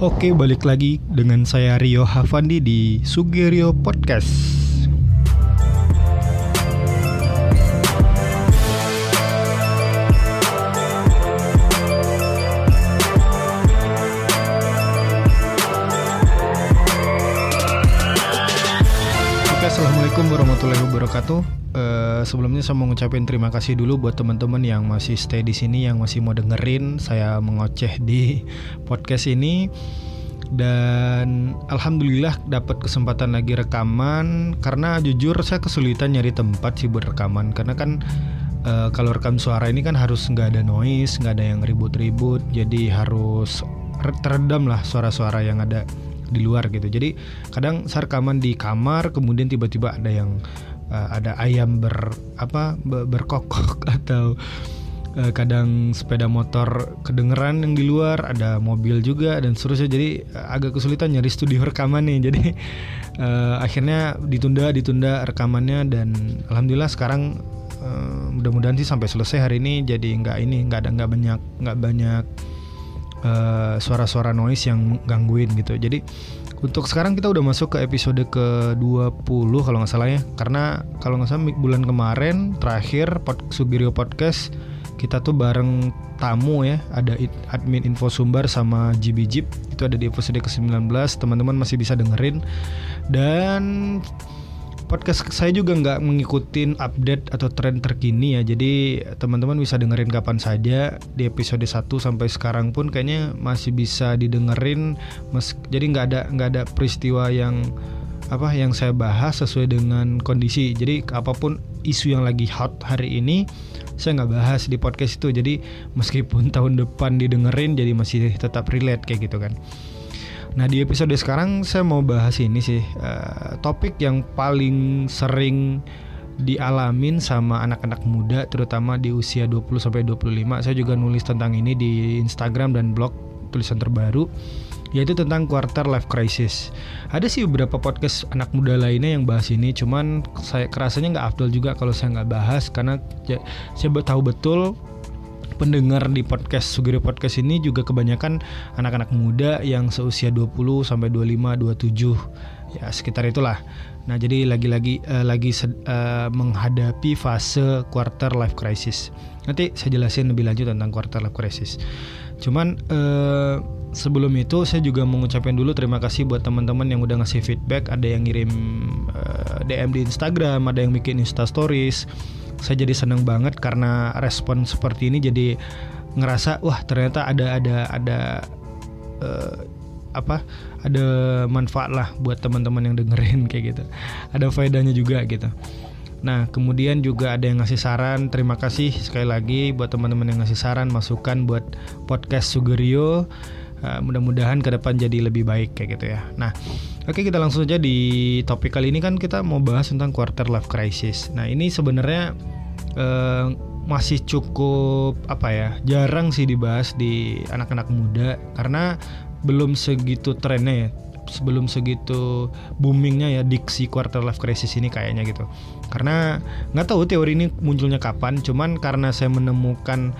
Oke, balik lagi dengan saya Rio Havandi di Sugirio Podcast. Oke, Assalamualaikum warahmatullahi wabarakatuh. Eh, sebelumnya saya mau ngucapin terima kasih dulu buat teman-teman yang masih stay di sini, yang masih mau dengerin saya mengoceh di podcast ini. Dan alhamdulillah dapat kesempatan lagi rekaman karena jujur saya kesulitan nyari tempat sih buat rekaman karena kan eh, kalau rekam suara ini kan harus nggak ada noise, nggak ada yang ribut-ribut, jadi harus re- teredam lah suara-suara yang ada di luar gitu. Jadi kadang saya rekaman di kamar, kemudian tiba-tiba ada yang eh, ada ayam ber apa be- berkokok atau eh, kadang sepeda motor kedengeran yang di luar, ada mobil juga dan seterusnya. Jadi eh, agak kesulitan nyari studio rekaman nih. Jadi eh, akhirnya ditunda ditunda rekamannya dan alhamdulillah sekarang eh, mudah-mudahan sih sampai selesai hari ini jadi nggak ini nggak ada nggak banyak nggak banyak suara-suara noise yang gangguin gitu. Jadi untuk sekarang kita udah masuk ke episode ke-20 kalau nggak salah ya. Karena kalau nggak salah bulan kemarin terakhir pod, Sugirio Podcast kita tuh bareng tamu ya, ada admin info sumber sama GB Jeep. Itu ada di episode ke-19. Teman-teman masih bisa dengerin. Dan podcast saya juga nggak mengikutin update atau tren terkini ya. Jadi teman-teman bisa dengerin kapan saja di episode 1 sampai sekarang pun kayaknya masih bisa didengerin. Jadi nggak ada nggak ada peristiwa yang apa yang saya bahas sesuai dengan kondisi. Jadi apa pun isu yang lagi hot hari ini saya nggak bahas di podcast itu. Jadi meskipun tahun depan didengerin jadi masih tetap relate kayak gitu kan. Nah di episode sekarang saya mau bahas ini sih eh, topik yang paling sering dialamin sama anak-anak muda terutama di usia 20 sampai 25. Saya juga nulis tentang ini di Instagram dan blog tulisan terbaru yaitu tentang quarter life crisis. Ada sih beberapa podcast anak muda lainnya yang bahas ini, cuman saya kerasanya nggak afdol juga kalau saya nggak bahas karena ya, saya tahu betul pendengar di podcast Sugiri Podcast ini juga kebanyakan anak-anak muda yang seusia 20 sampai 25, 27 ya sekitar itulah. Nah, jadi lagi-lagi eh, lagi eh, menghadapi fase quarter life crisis. Nanti saya jelasin lebih lanjut tentang quarter life crisis. Cuman eh, sebelum itu saya juga mengucapkan dulu terima kasih buat teman-teman yang udah ngasih feedback, ada yang ngirim eh, DM di Instagram, ada yang bikin Insta stories saya jadi seneng banget karena respon seperti ini jadi ngerasa wah ternyata ada ada ada eh, apa ada manfaat lah buat teman-teman yang dengerin kayak gitu. Ada faedahnya juga gitu. Nah kemudian juga ada yang ngasih saran. Terima kasih sekali lagi buat teman-teman yang ngasih saran masukan buat podcast Sugerio Uh, mudah-mudahan ke depan jadi lebih baik kayak gitu ya. Nah, oke kita langsung aja di topik kali ini kan kita mau bahas tentang quarter life crisis. Nah, ini sebenarnya eh, masih cukup apa ya jarang sih dibahas di anak-anak muda karena belum segitu trennya ya sebelum segitu boomingnya ya diksi quarter life crisis ini kayaknya gitu karena nggak tahu teori ini munculnya kapan cuman karena saya menemukan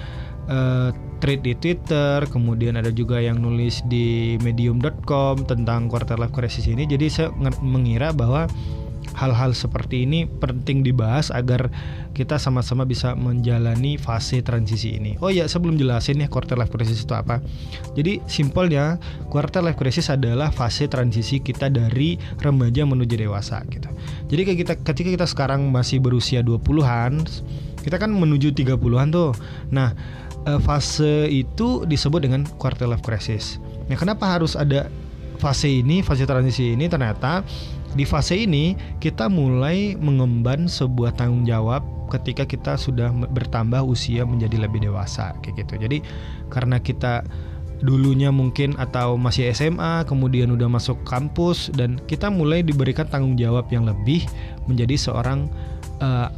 eh, thread di Twitter kemudian ada juga yang nulis di medium.com tentang quarter life crisis ini jadi saya mengira bahwa hal-hal seperti ini penting dibahas agar kita sama-sama bisa menjalani fase transisi ini. Oh ya, sebelum jelasin ya quarter life crisis itu apa. Jadi simpelnya quarter life crisis adalah fase transisi kita dari remaja menuju dewasa gitu. Jadi kita ketika kita sekarang masih berusia 20-an, kita kan menuju 30-an tuh. Nah, eh, fase itu disebut dengan quarter life crisis. Nah, kenapa harus ada fase ini, fase transisi ini ternyata di fase ini kita mulai mengemban sebuah tanggung jawab ketika kita sudah bertambah usia menjadi lebih dewasa kayak gitu. Jadi karena kita dulunya mungkin atau masih SMA kemudian udah masuk kampus dan kita mulai diberikan tanggung jawab yang lebih menjadi seorang eh,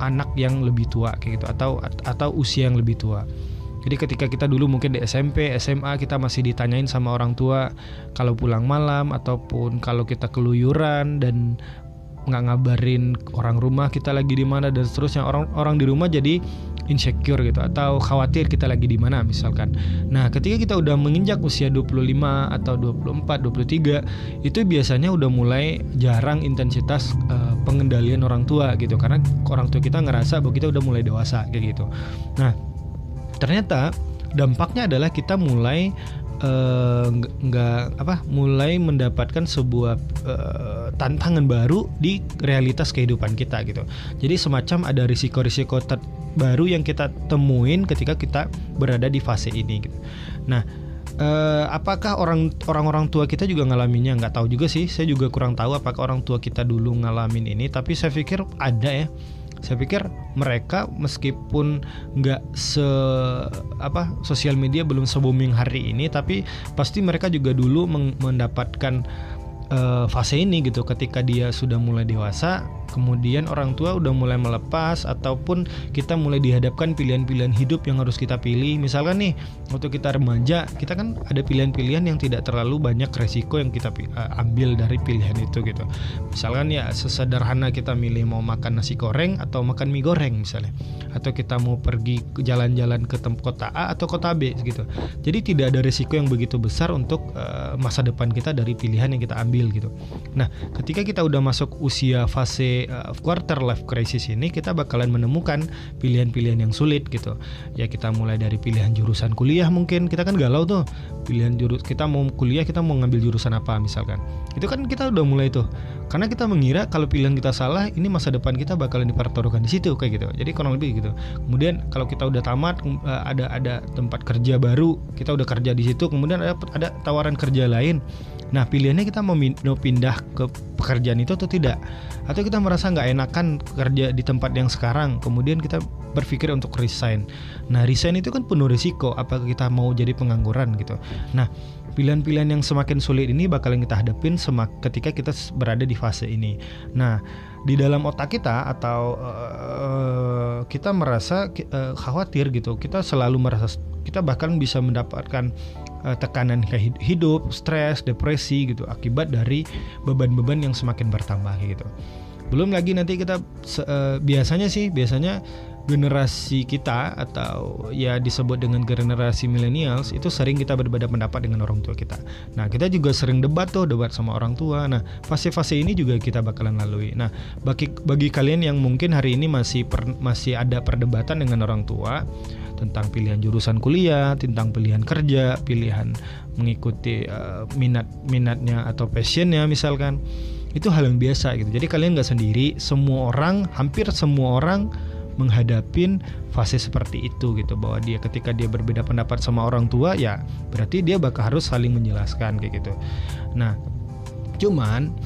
anak yang lebih tua kayak gitu atau atau usia yang lebih tua. Jadi ketika kita dulu mungkin di SMP, SMA kita masih ditanyain sama orang tua kalau pulang malam ataupun kalau kita keluyuran dan nggak ngabarin orang rumah kita lagi di mana dan seterusnya orang orang di rumah jadi insecure gitu atau khawatir kita lagi di mana misalkan. Nah, ketika kita udah menginjak usia 25 atau 24, 23 itu biasanya udah mulai jarang intensitas uh, pengendalian orang tua gitu karena orang tua kita ngerasa bahwa kita udah mulai dewasa kayak gitu. Nah, ternyata dampaknya adalah kita mulai uh, nggak apa mulai mendapatkan sebuah uh, tantangan baru di realitas kehidupan kita gitu. Jadi semacam ada risiko-risiko baru yang kita temuin ketika kita berada di fase ini gitu. Nah, uh, apakah orang orang-orang tua kita juga ngalaminnya nggak tahu juga sih saya juga kurang tahu apakah orang tua kita dulu ngalamin ini tapi saya pikir ada ya saya pikir mereka meskipun nggak se apa sosial media belum se booming hari ini tapi pasti mereka juga dulu mendapatkan uh, fase ini gitu. Ketika dia sudah mulai dewasa kemudian orang tua udah mulai melepas ataupun kita mulai dihadapkan pilihan-pilihan hidup yang harus kita pilih. Misalkan nih waktu kita remaja kita kan ada pilihan-pilihan yang tidak terlalu banyak resiko yang kita uh, ambil dari pilihan itu gitu. Misalkan ya sesederhana kita milih mau makan nasi goreng atau makan mie goreng misalnya. Atau kita mau pergi jalan-jalan ke tempat kota A atau kota B gitu. Jadi tidak ada resiko yang begitu besar untuk uh, masa depan kita dari pilihan yang kita ambil gitu. Nah ketika kita udah masuk usia fase uh, quarter life crisis ini kita bakalan menemukan pilihan-pilihan yang sulit gitu. Ya kita mulai dari pilihan jurusan kuliah mungkin kita kan galau tuh pilihan jurus kita mau kuliah kita mau ngambil jurusan apa misalkan. Itu kan kita udah mulai tuh. Karena kita mengira kalau pilihan kita salah ini masa depan kita bakalan dipertaruhkan di situ kayak gitu. Jadi kurang lebih gitu. Kemudian kalau kita udah tamat uh, ada ada tempat kerja baru, kita udah kerja di situ, kemudian ada ada tawaran kerja lain Nah pilihannya kita mau pindah ke pekerjaan itu atau tidak Atau kita merasa nggak enakan kerja di tempat yang sekarang. Kemudian kita berpikir untuk resign. Nah resign itu kan penuh risiko Apakah kita mau jadi pengangguran gitu. Nah pilihan-pilihan yang semakin sulit ini bakal kita hadapin semak ketika kita berada di fase ini. Nah di dalam otak kita atau uh, kita merasa uh, khawatir gitu. Kita selalu merasa kita bahkan bisa mendapatkan uh, tekanan hidup, stres, depresi gitu akibat dari beban-beban yang semakin bertambah gitu. Belum lagi nanti kita uh, biasanya sih biasanya generasi kita atau ya disebut dengan generasi millennials itu sering kita berbeda pendapat dengan orang tua kita. Nah, kita juga sering debat tuh, debat sama orang tua. Nah, fase-fase ini juga kita bakalan lalui. Nah, bagi bagi kalian yang mungkin hari ini masih per, masih ada perdebatan dengan orang tua, tentang pilihan jurusan kuliah, tentang pilihan kerja, pilihan mengikuti uh, minat minatnya atau passionnya misalkan itu hal yang biasa gitu. Jadi kalian nggak sendiri, semua orang, hampir semua orang menghadapin fase seperti itu gitu bahwa dia ketika dia berbeda pendapat sama orang tua ya berarti dia bakal harus saling menjelaskan kayak gitu. Nah, cuman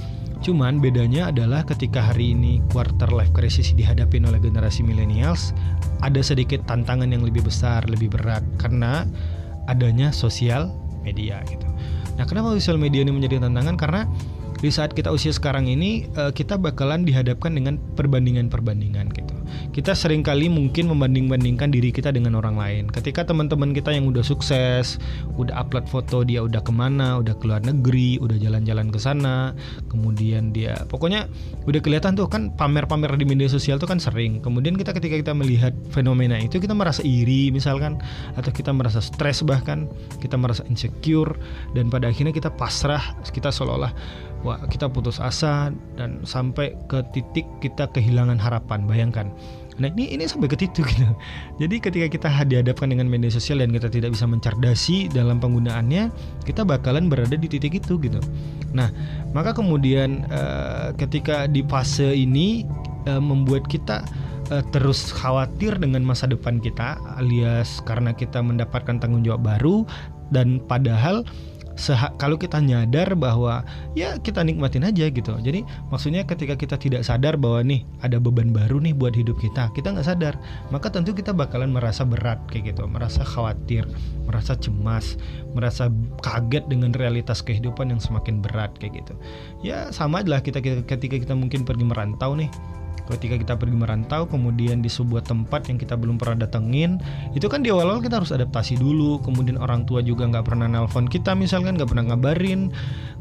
Cuman bedanya adalah ketika hari ini quarter life crisis dihadapi oleh generasi millennials, ada sedikit tantangan yang lebih besar, lebih berat karena adanya sosial media gitu. Nah, kenapa sosial media ini menjadi tantangan? Karena di saat kita usia sekarang ini eh, kita bakalan dihadapkan dengan perbandingan-perbandingan gitu kita sering kali mungkin membanding-bandingkan diri kita dengan orang lain. Ketika teman-teman kita yang udah sukses, udah upload foto dia udah ke mana, udah keluar negeri, udah jalan-jalan ke sana, kemudian dia pokoknya udah kelihatan tuh kan pamer-pamer di media sosial tuh kan sering. Kemudian kita ketika kita melihat fenomena itu kita merasa iri misalkan atau kita merasa stres bahkan kita merasa insecure dan pada akhirnya kita pasrah, kita seolah-olah wah kita putus asa dan sampai ke titik kita kehilangan harapan. Bayangkan Nah ini ini sampai ke titik gitu. Jadi ketika kita dihadapkan dengan media sosial dan kita tidak bisa mencerdasi dalam penggunaannya, kita bakalan berada di titik itu gitu. Nah maka kemudian uh, ketika di fase ini uh, membuat kita uh, terus khawatir dengan masa depan kita, alias karena kita mendapatkan tanggung jawab baru dan padahal kalau kita nyadar bahwa ya kita nikmatin aja gitu. Jadi maksudnya ketika kita tidak sadar bahwa nih ada beban baru nih buat hidup kita kita nggak sadar. Maka tentu kita bakalan merasa berat kayak gitu. Merasa khawatir merasa cemas merasa kaget dengan realitas kehidupan yang semakin berat kayak gitu. Ya sama aja lah kita ketika kita mungkin pergi merantau nih ketika kita pergi merantau kemudian di sebuah tempat yang kita belum pernah datengin itu kan di awal-awal kita harus adaptasi dulu. Kemudian orang tua juga nggak pernah nelpon kita misalkan nggak pernah ngabarin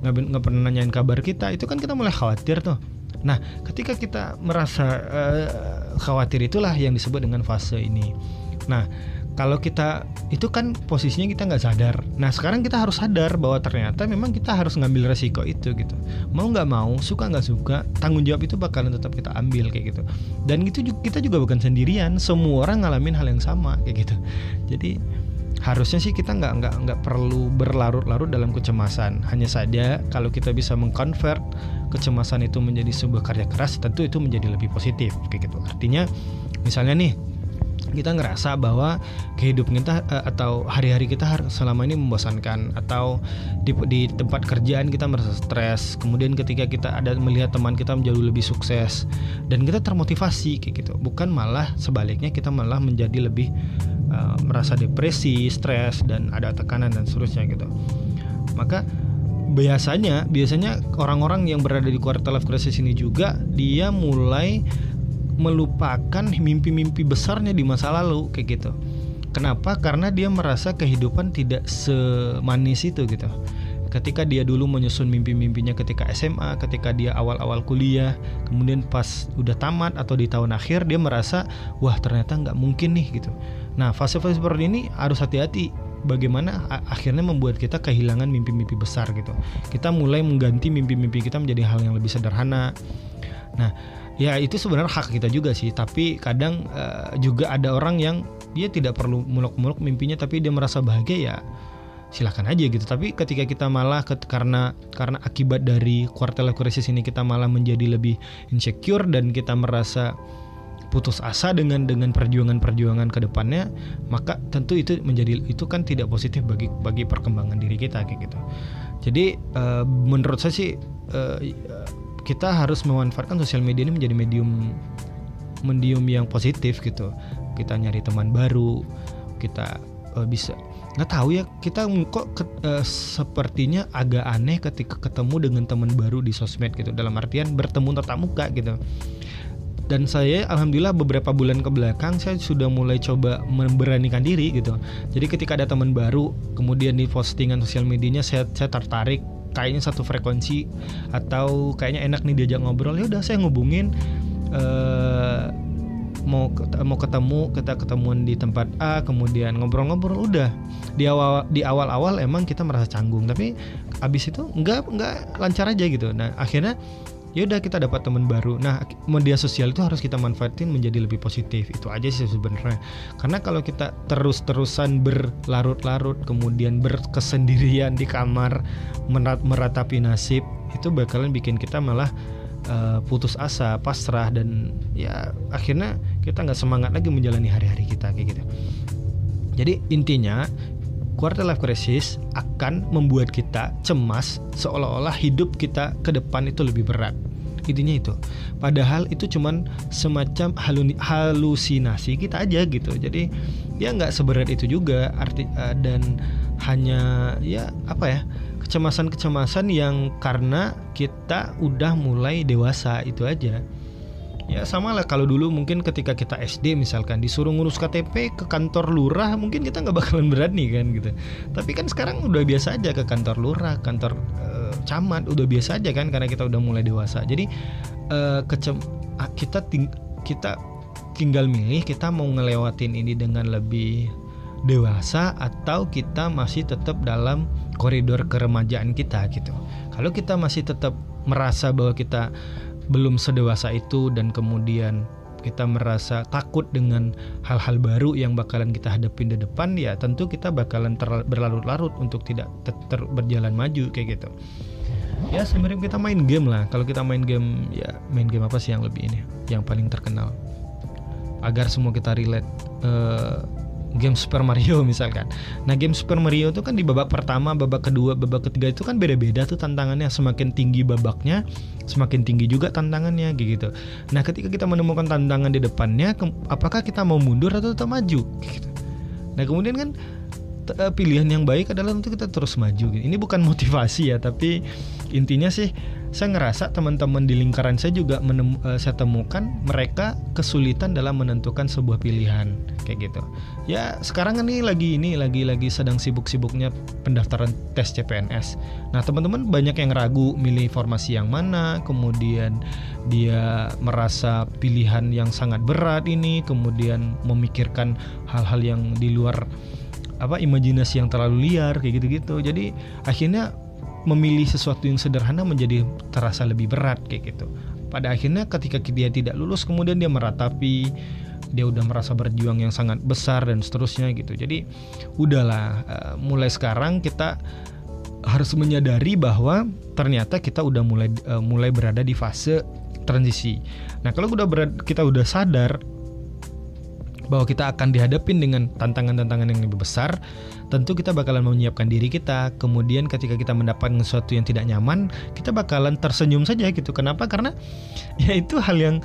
nggak pernah nanyain kabar kita. Itu kan kita mulai khawatir tuh. Nah, ketika kita merasa uh, khawatir itulah yang disebut dengan fase ini. Nah, kalau kita itu kan posisinya kita nggak sadar. Nah sekarang kita harus sadar bahwa ternyata memang kita harus ngambil resiko itu gitu. Mau nggak mau, suka nggak suka, tanggung jawab itu bakalan tetap kita ambil kayak gitu. Dan itu kita juga bukan sendirian. Semua orang ngalamin hal yang sama kayak gitu. Jadi harusnya sih kita nggak nggak nggak perlu berlarut-larut dalam kecemasan. Hanya saja kalau kita bisa mengkonvert kecemasan itu menjadi sebuah karya keras, tentu itu menjadi lebih positif kayak gitu. Artinya misalnya nih kita ngerasa bahwa kehidupan kita uh, atau hari-hari kita selama ini membosankan atau di, di tempat kerjaan kita merasa stres. Kemudian ketika kita ada melihat teman kita menjadi lebih sukses dan kita termotivasi kayak gitu. Bukan malah sebaliknya kita malah menjadi lebih uh, merasa depresi stres dan ada tekanan dan seterusnya gitu. Maka biasanya biasanya orang-orang yang berada di quarter life crisis ini juga dia mulai melupakan mimpi-mimpi besarnya di masa lalu kayak gitu. Kenapa? Karena dia merasa kehidupan tidak semanis itu gitu. Ketika dia dulu menyusun mimpi-mimpinya ketika SMA, ketika dia awal-awal kuliah, kemudian pas udah tamat atau di tahun akhir dia merasa wah ternyata nggak mungkin nih gitu. Nah fase-fase seperti ini harus hati-hati bagaimana akhirnya membuat kita kehilangan mimpi-mimpi besar gitu. Kita mulai mengganti mimpi-mimpi kita menjadi hal yang lebih sederhana. Nah, ya itu sebenarnya hak kita juga sih. Tapi kadang uh, juga ada orang yang dia tidak perlu muluk-muluk mimpinya tapi dia merasa bahagia ya silahkan aja gitu. Tapi ketika kita malah ke, karena karena akibat dari quarter life crisis ini kita malah menjadi lebih insecure dan kita merasa putus asa dengan dengan perjuangan-perjuangan ke depannya maka tentu itu menjadi itu kan tidak positif bagi bagi perkembangan diri kita kayak gitu. Jadi uh, menurut saya sih uh, kita harus memanfaatkan sosial media ini menjadi medium medium yang positif gitu. Kita nyari teman baru kita uh, bisa nggak tahu ya kita kok ke, uh, sepertinya agak aneh ketika ketemu dengan teman baru di sosmed gitu. Dalam artian bertemu tatap muka gitu. Dan saya alhamdulillah beberapa bulan ke belakang saya sudah mulai coba memberanikan diri gitu. Jadi ketika ada teman baru kemudian di postingan sosial medianya saya saya tertarik kayaknya satu frekuensi atau kayaknya enak nih diajak ngobrol. Ya udah saya ngubungin uh, mau mau ketemu kita ketemuan di tempat A kemudian ngobrol-ngobrol udah. Di awal di awal-awal emang kita merasa canggung tapi abis itu nggak nggak lancar aja gitu. Nah akhirnya ya udah kita dapat teman baru. Nah, media sosial itu harus kita manfaatin menjadi lebih positif. Itu aja sih sebenarnya. Karena kalau kita terus-terusan berlarut-larut kemudian berkesendirian di kamar merat meratapi nasib, itu bakalan bikin kita malah uh, putus asa, pasrah dan ya akhirnya kita nggak semangat lagi menjalani hari-hari kita kayak gitu. Jadi intinya quarter life crisis akan membuat kita cemas seolah-olah hidup kita ke depan itu lebih berat. Intinya itu. Padahal itu cuman semacam halusinasi kita aja gitu. Jadi ya nggak seberat itu juga. Arti uh, dan hanya ya apa ya kecemasan-kecemasan yang karena kita udah mulai dewasa itu aja ya sama lah kalau dulu mungkin ketika kita SD misalkan disuruh ngurus KTP ke kantor lurah mungkin kita nggak bakalan berani kan gitu tapi kan sekarang udah biasa aja ke kantor lurah kantor uh, camat udah biasa aja kan karena kita udah mulai dewasa jadi uh, kecem ah, kita ting kita tinggal milih kita mau ngelewatin ini dengan lebih dewasa atau kita masih tetap dalam koridor keremajaan kita gitu. Kalau kita masih tetap merasa bahwa kita belum sedewasa itu dan kemudian kita merasa takut dengan hal-hal baru yang bakalan kita hadapin di depan ya tentu kita bakalan berlarut-larut untuk tidak ter berjalan maju kayak gitu. Ya sebenarnya kita main game lah. Kalau kita main game ya main game apa sih yang lebih ini yang paling terkenal? Agar semua kita relate uh, game Super Mario misalkan. Nah game Super Mario itu kan di babak pertama, babak kedua, babak ketiga itu kan beda-beda tuh tantangannya. Semakin tinggi babaknya, semakin tinggi juga tantangannya gitu. Nah ketika kita menemukan tantangan di depannya, apakah kita mau mundur atau tetap maju? Gitu. Nah kemudian kan uh, pilihan yang baik adalah untuk kita terus maju. Ini bukan motivasi ya, tapi intinya sih saya ngerasa teman-teman di lingkaran saya juga menem, uh, saya temukan mereka kesulitan dalam menentukan sebuah pilihan kayak gitu. Ya sekarang ini lagi ini lagi lagi sedang sibuk-sibuknya pendaftaran tes CPNS. Nah teman-teman banyak yang ragu milih formasi yang mana, kemudian dia merasa pilihan yang sangat berat ini, kemudian memikirkan hal-hal yang di luar apa imajinasi yang terlalu liar kayak gitu-gitu. Jadi akhirnya memilih sesuatu yang sederhana menjadi terasa lebih berat kayak gitu. Pada akhirnya ketika dia tidak lulus kemudian dia meratapi dia udah merasa berjuang yang sangat besar dan seterusnya gitu. Jadi udahlah uh, mulai sekarang kita harus menyadari bahwa ternyata kita udah mulai uh, mulai berada di fase transisi. Nah, kalau udah kita udah sadar bahwa kita akan dihadapin dengan tantangan-tantangan yang lebih besar, tentu kita bakalan menyiapkan diri kita. Kemudian ketika kita mendapatkan sesuatu yang tidak nyaman, kita bakalan tersenyum saja gitu. Kenapa? Karena ya itu hal yang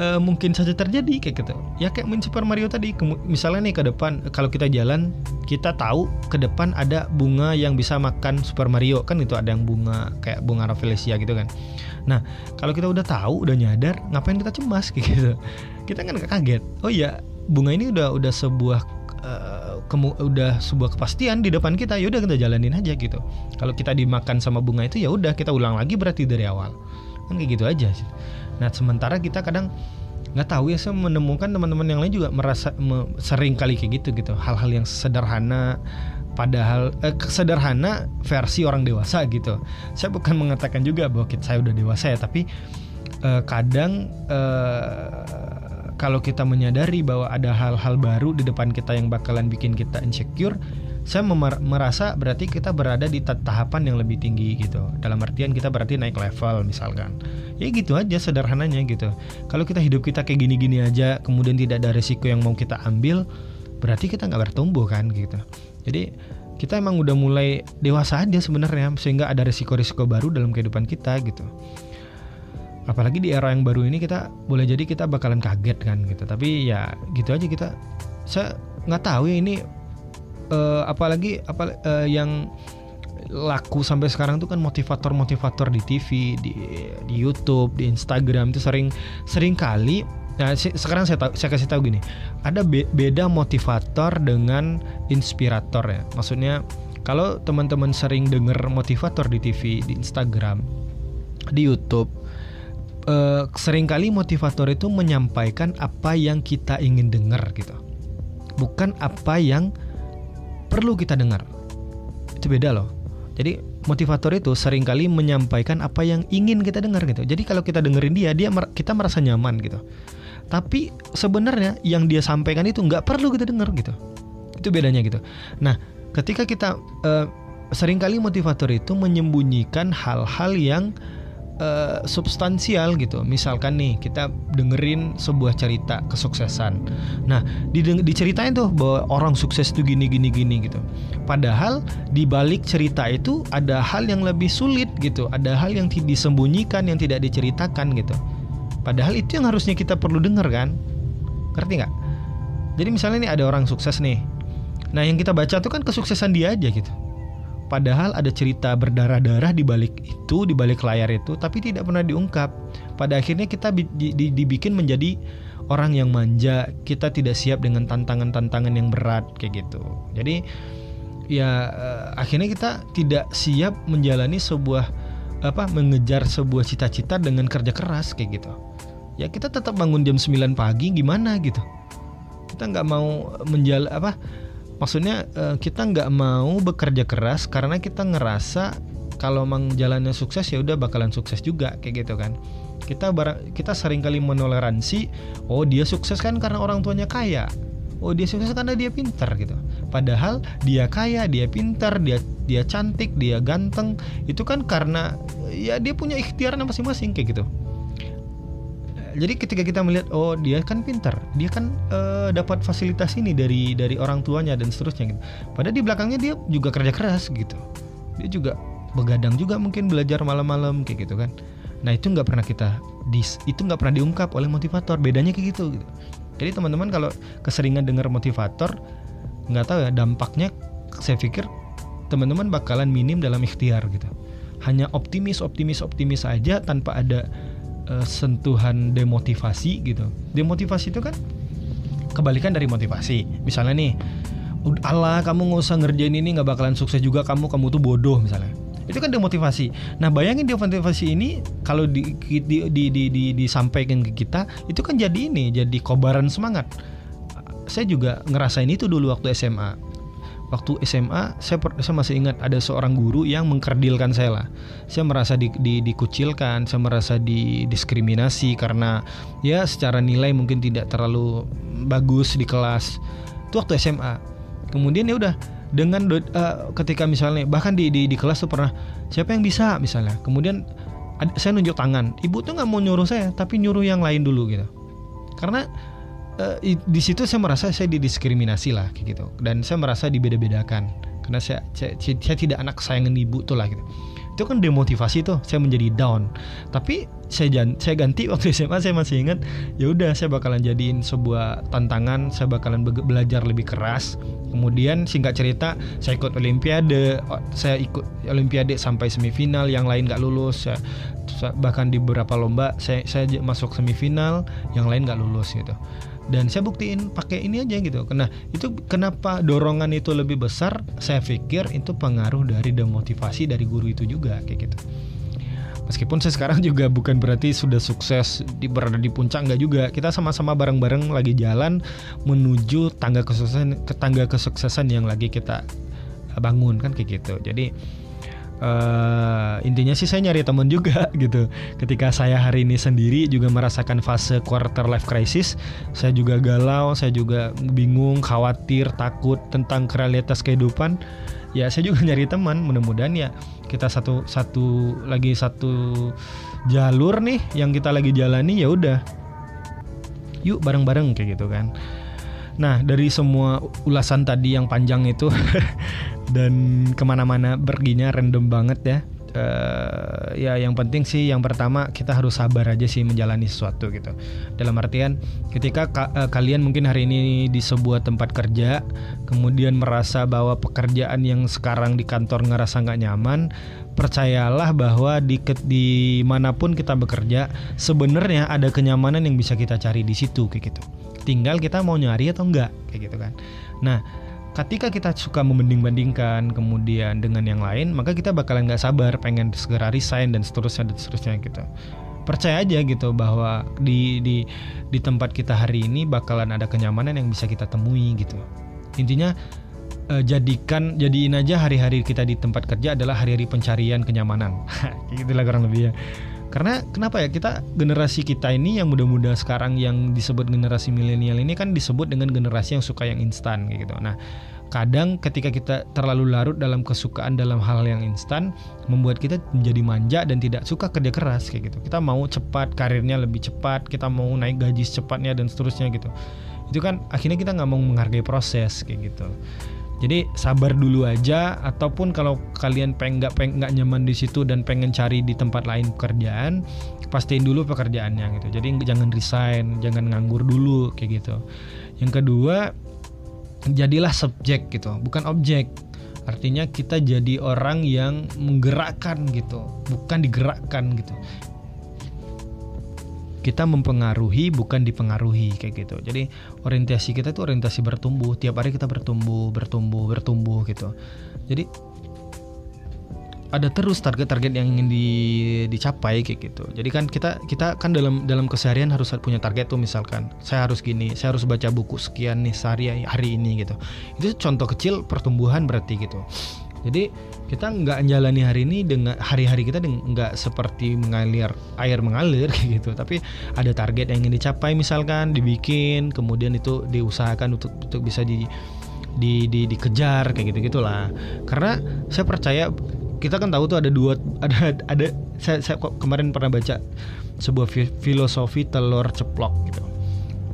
uh, mungkin saja terjadi kayak gitu. Ya kayak main Super Mario tadi. Misalnya nih ke depan kalau kita jalan, kita tahu ke depan ada bunga yang bisa makan Super Mario kan itu ada yang bunga kayak bunga Rafflesia gitu kan. Nah, kalau kita udah tahu, udah nyadar, ngapain kita cemas kayak gitu? Kita kan kaget. Oh iya, bunga ini udah udah sebuah uh, kemu udah sebuah kepastian di depan kita. Ya udah kita jalanin aja gitu. Kalau kita dimakan sama bunga itu ya udah kita ulang lagi berarti dari awal. Kan kayak gitu aja nah sementara kita kadang nggak tahu ya saya menemukan teman-teman yang lain juga merasa me, sering kali kayak gitu gitu. Hal-hal yang sederhana padahal eh, sederhana versi orang dewasa gitu. Saya bukan mengatakan juga bahwa kita, saya udah dewasa ya tapi eh, kadang eh, kalau kita menyadari bahwa ada hal-hal baru di depan kita yang bakalan bikin kita insecure, saya merasa berarti kita berada di tahapan yang lebih tinggi gitu. Dalam artian kita berarti naik level misalkan. Ya gitu aja sederhananya gitu. Kalau kita hidup kita kayak gini-gini aja, kemudian tidak ada resiko yang mau kita ambil, berarti kita nggak bertumbuh kan gitu. Jadi kita emang udah mulai dewasa aja sebenarnya sehingga ada resiko-resiko baru dalam kehidupan kita gitu apalagi di era yang baru ini kita boleh jadi kita bakalan kaget kan gitu tapi ya gitu aja kita saya nggak tahu ya ini uh, apalagi apa uh, yang laku sampai sekarang tuh kan motivator-motivator di TV, di di YouTube, di Instagram itu sering sering kali Nah, sekarang saya tahu, saya kasih tahu gini, ada be beda motivator dengan inspirator ya. Maksudnya kalau teman-teman sering dengar motivator di TV, di Instagram, di YouTube, uh, sering kali motivator itu menyampaikan apa yang kita ingin dengar gitu. Bukan apa yang perlu kita dengar. Itu beda loh. Jadi motivator itu sering kali menyampaikan apa yang ingin kita dengar gitu. Jadi kalau kita dengerin dia dia kita merasa nyaman gitu. Tapi sebenarnya yang dia sampaikan itu nggak perlu kita dengar gitu. Itu bedanya gitu. Nah ketika kita uh, sering kali motivator itu menyembunyikan hal-hal yang uh, substansial gitu. Misalkan nih kita dengerin sebuah cerita kesuksesan. Nah, diceritain tuh bahwa orang sukses itu gini gini gini gitu. Padahal di balik cerita itu ada hal yang lebih sulit gitu. Ada hal yang disembunyikan yang tidak diceritakan gitu. Padahal itu yang harusnya kita perlu dengar kan? Ngerti nggak? Jadi misalnya nih ada orang sukses nih. Nah, yang kita baca tuh kan kesuksesan dia aja gitu Padahal ada cerita berdarah-darah di balik itu, di balik layar itu, tapi tidak pernah diungkap. Pada akhirnya kita di, di, dibikin menjadi orang yang manja, kita tidak siap dengan tantangan-tantangan yang berat kayak gitu. Jadi ya uh, akhirnya kita tidak siap menjalani sebuah apa mengejar sebuah cita-cita dengan kerja keras kayak gitu. Ya kita tetap bangun jam 9 pagi gimana gitu. Kita nggak mau menjal apa maksudnya uh, kita nggak mau bekerja keras karena kita ngerasa kalau emang jalannya sukses ya udah bakalan sukses juga kayak gitu kan. Kita barang kita sering kali menoleransi oh dia sukses kan karena orang tuanya kaya. Oh dia sukses karena dia pintar gitu. Padahal dia kaya dia pintar dia dia cantik dia ganteng itu kan karena ya dia punya ikhtiarnya masing-masing kayak gitu jadi ketika kita melihat oh dia kan pintar dia kan uh, dapat fasilitas ini dari dari orang tuanya dan seterusnya gitu. Padahal di belakangnya dia juga kerja keras gitu. Dia juga begadang juga mungkin belajar malam-malam kayak gitu kan. Nah itu nggak pernah kita dis itu nggak pernah diungkap oleh motivator. Bedanya kayak gitu gitu. Jadi teman-teman kalau keseringan dengar motivator nggak tahu ya dampaknya saya pikir teman-teman bakalan minim dalam ikhtiar gitu. Hanya optimis optimis optimis aja tanpa ada uh, sentuhan demotivasi gitu demotivasi itu kan kebalikan dari motivasi misalnya nih Allah kamu nggak usah ngerjain ini nggak bakalan sukses juga kamu kamu tuh bodoh misalnya itu kan demotivasi. Nah bayangin demotivasi ini kalau di, di, di, di, di, disampaikan ke kita itu kan jadi ini jadi kobaran semangat. Saya juga ngerasain itu dulu waktu SMA. Waktu SMA saya, saya masih ingat ada seorang guru yang mengkerdilkan saya lah. Saya merasa di, di, dikucilkan, saya merasa didiskriminasi karena ya secara nilai mungkin tidak terlalu bagus di kelas. Itu waktu SMA. Kemudian ya udah dengan uh, ketika misalnya bahkan di, di di kelas tuh pernah siapa yang bisa misalnya kemudian saya nunjuk tangan ibu tuh nggak mau nyuruh saya tapi nyuruh yang lain dulu gitu karena uh, di situ saya merasa saya didiskriminasi lah kayak gitu. Dan saya merasa dibeda-bedakan. Karena saya, saya, saya tidak anak kesayangan ibu tuh lah gitu. Itu kan demotivasi tuh saya menjadi down. Tapi saya jan saya ganti waktu SMA saya masih ingat ya udah saya bakalan jadiin sebuah tantangan saya bakalan be belajar lebih keras. Kemudian singkat cerita saya ikut olimpiade saya ikut olimpiade sampai semifinal yang lain gak lulus saya, bahkan di beberapa lomba saya saya masuk semifinal yang lain gak lulus gitu dan saya buktiin pakai ini aja gitu. Karena itu kenapa dorongan itu lebih besar? Saya pikir itu pengaruh dari demotivasi dari guru itu juga kayak gitu. Meskipun saya sekarang juga bukan berarti sudah sukses di berada di puncak enggak juga. Kita sama-sama bareng-bareng lagi jalan menuju tangga kesuksesan ke tangga kesuksesan yang lagi kita bangun kan kayak gitu. Jadi uh, intinya sih saya nyari teman juga gitu. Ketika saya hari ini sendiri juga merasakan fase quarter life crisis, saya juga galau, saya juga bingung, khawatir, takut tentang realitas kehidupan. Ya saya juga nyari teman. Mudah-mudahan ya kita satu satu lagi satu jalur nih yang kita lagi jalani ya udah. Yuk bareng-bareng kayak gitu kan. Nah dari semua ulasan tadi yang panjang itu dan ke mana-mana perginya random banget ya. Uh, ya yang penting sih yang pertama kita harus sabar aja sih menjalani sesuatu gitu. Dalam artian ketika ka uh, kalian mungkin hari ini di sebuah tempat kerja kemudian merasa bahwa pekerjaan yang sekarang di kantor ngerasa nggak nyaman percayalah bahwa di di mana pun kita bekerja sebenarnya ada kenyamanan yang bisa kita cari di situ kayak gitu. Tinggal kita mau nyari atau enggak kayak gitu kan. Nah ketika kita suka membanding-bandingkan kemudian dengan yang lain maka kita bakalan nggak sabar pengen segera resign dan seterusnya dan seterusnya gitu. Percaya aja gitu bahwa di di di tempat kita hari ini bakalan ada kenyamanan yang bisa kita temui gitu. Intinya eh, jadikan jadiin aja hari-hari kita di tempat kerja adalah hari-hari pencarian kenyamanan. Gitulah kurang lebih ya karena kenapa ya kita generasi kita ini yang muda-muda sekarang yang disebut generasi milenial ini kan disebut dengan generasi yang suka yang instan gitu. Nah, kadang ketika kita terlalu larut dalam kesukaan dalam hal yang instan membuat kita menjadi manja dan tidak suka kerja keras kayak gitu. Kita mau cepat karirnya lebih cepat, kita mau naik gaji secepatnya dan seterusnya gitu. Itu kan akhirnya kita nggak mau menghargai proses kayak gitu. Jadi sabar dulu aja ataupun kalau kalian pengen nggak nyaman di situ dan pengen cari di tempat lain pekerjaan, pastiin dulu pekerjaannya gitu. Jadi jangan resign, jangan nganggur dulu kayak gitu. Yang kedua, jadilah subjek gitu, bukan objek. Artinya kita jadi orang yang menggerakkan gitu, bukan digerakkan gitu kita mempengaruhi bukan dipengaruhi kayak gitu jadi orientasi kita itu orientasi bertumbuh tiap hari kita bertumbuh bertumbuh bertumbuh gitu jadi ada terus target-target yang ingin di, dicapai kayak gitu. Jadi kan kita kita kan dalam dalam keseharian harus punya target tuh misalkan saya harus gini, saya harus baca buku sekian nih sehari hari ini gitu. Itu contoh kecil pertumbuhan berarti gitu. Jadi kita nggak menjalani hari ini dengan hari-hari kita nggak seperti mengalir air mengalir gitu. Tapi ada target yang ingin dicapai misalkan dibikin kemudian itu diusahakan untuk untuk bisa di di, di dikejar kayak gitu gitulah. Karena saya percaya kita kan tahu tuh ada dua ada ada saya, saya kemarin pernah baca sebuah filosofi telur ceplok gitu.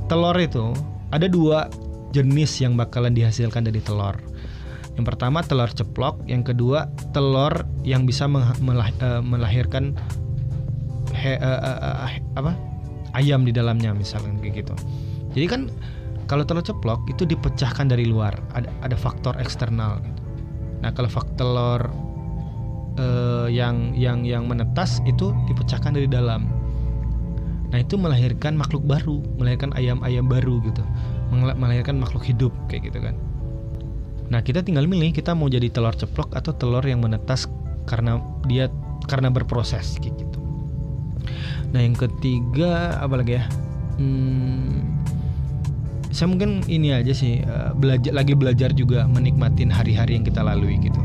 Telur itu ada dua jenis yang bakalan dihasilkan dari telur yang pertama telur ceplok, yang kedua telur yang bisa uh, melahirkan he, uh, uh, uh, apa ayam di dalamnya misalnya kayak gitu. Jadi kan kalau telur ceplok itu dipecahkan dari luar, ada ada faktor eksternal. Gitu. Nah kalau faktor telur uh, yang yang yang menetas itu dipecahkan dari dalam. Nah itu melahirkan makhluk baru, melahirkan ayam-ayam baru gitu, melahirkan makhluk hidup kayak gitu kan. Nah kita tinggal milih kita mau jadi telur ceplok atau telur yang menetas karena dia karena berproses kayak gitu. Nah yang ketiga apa lagi ya? Hmm, saya mungkin ini aja sih uh, belajar lagi belajar juga menikmatin hari-hari yang kita lalui gitu.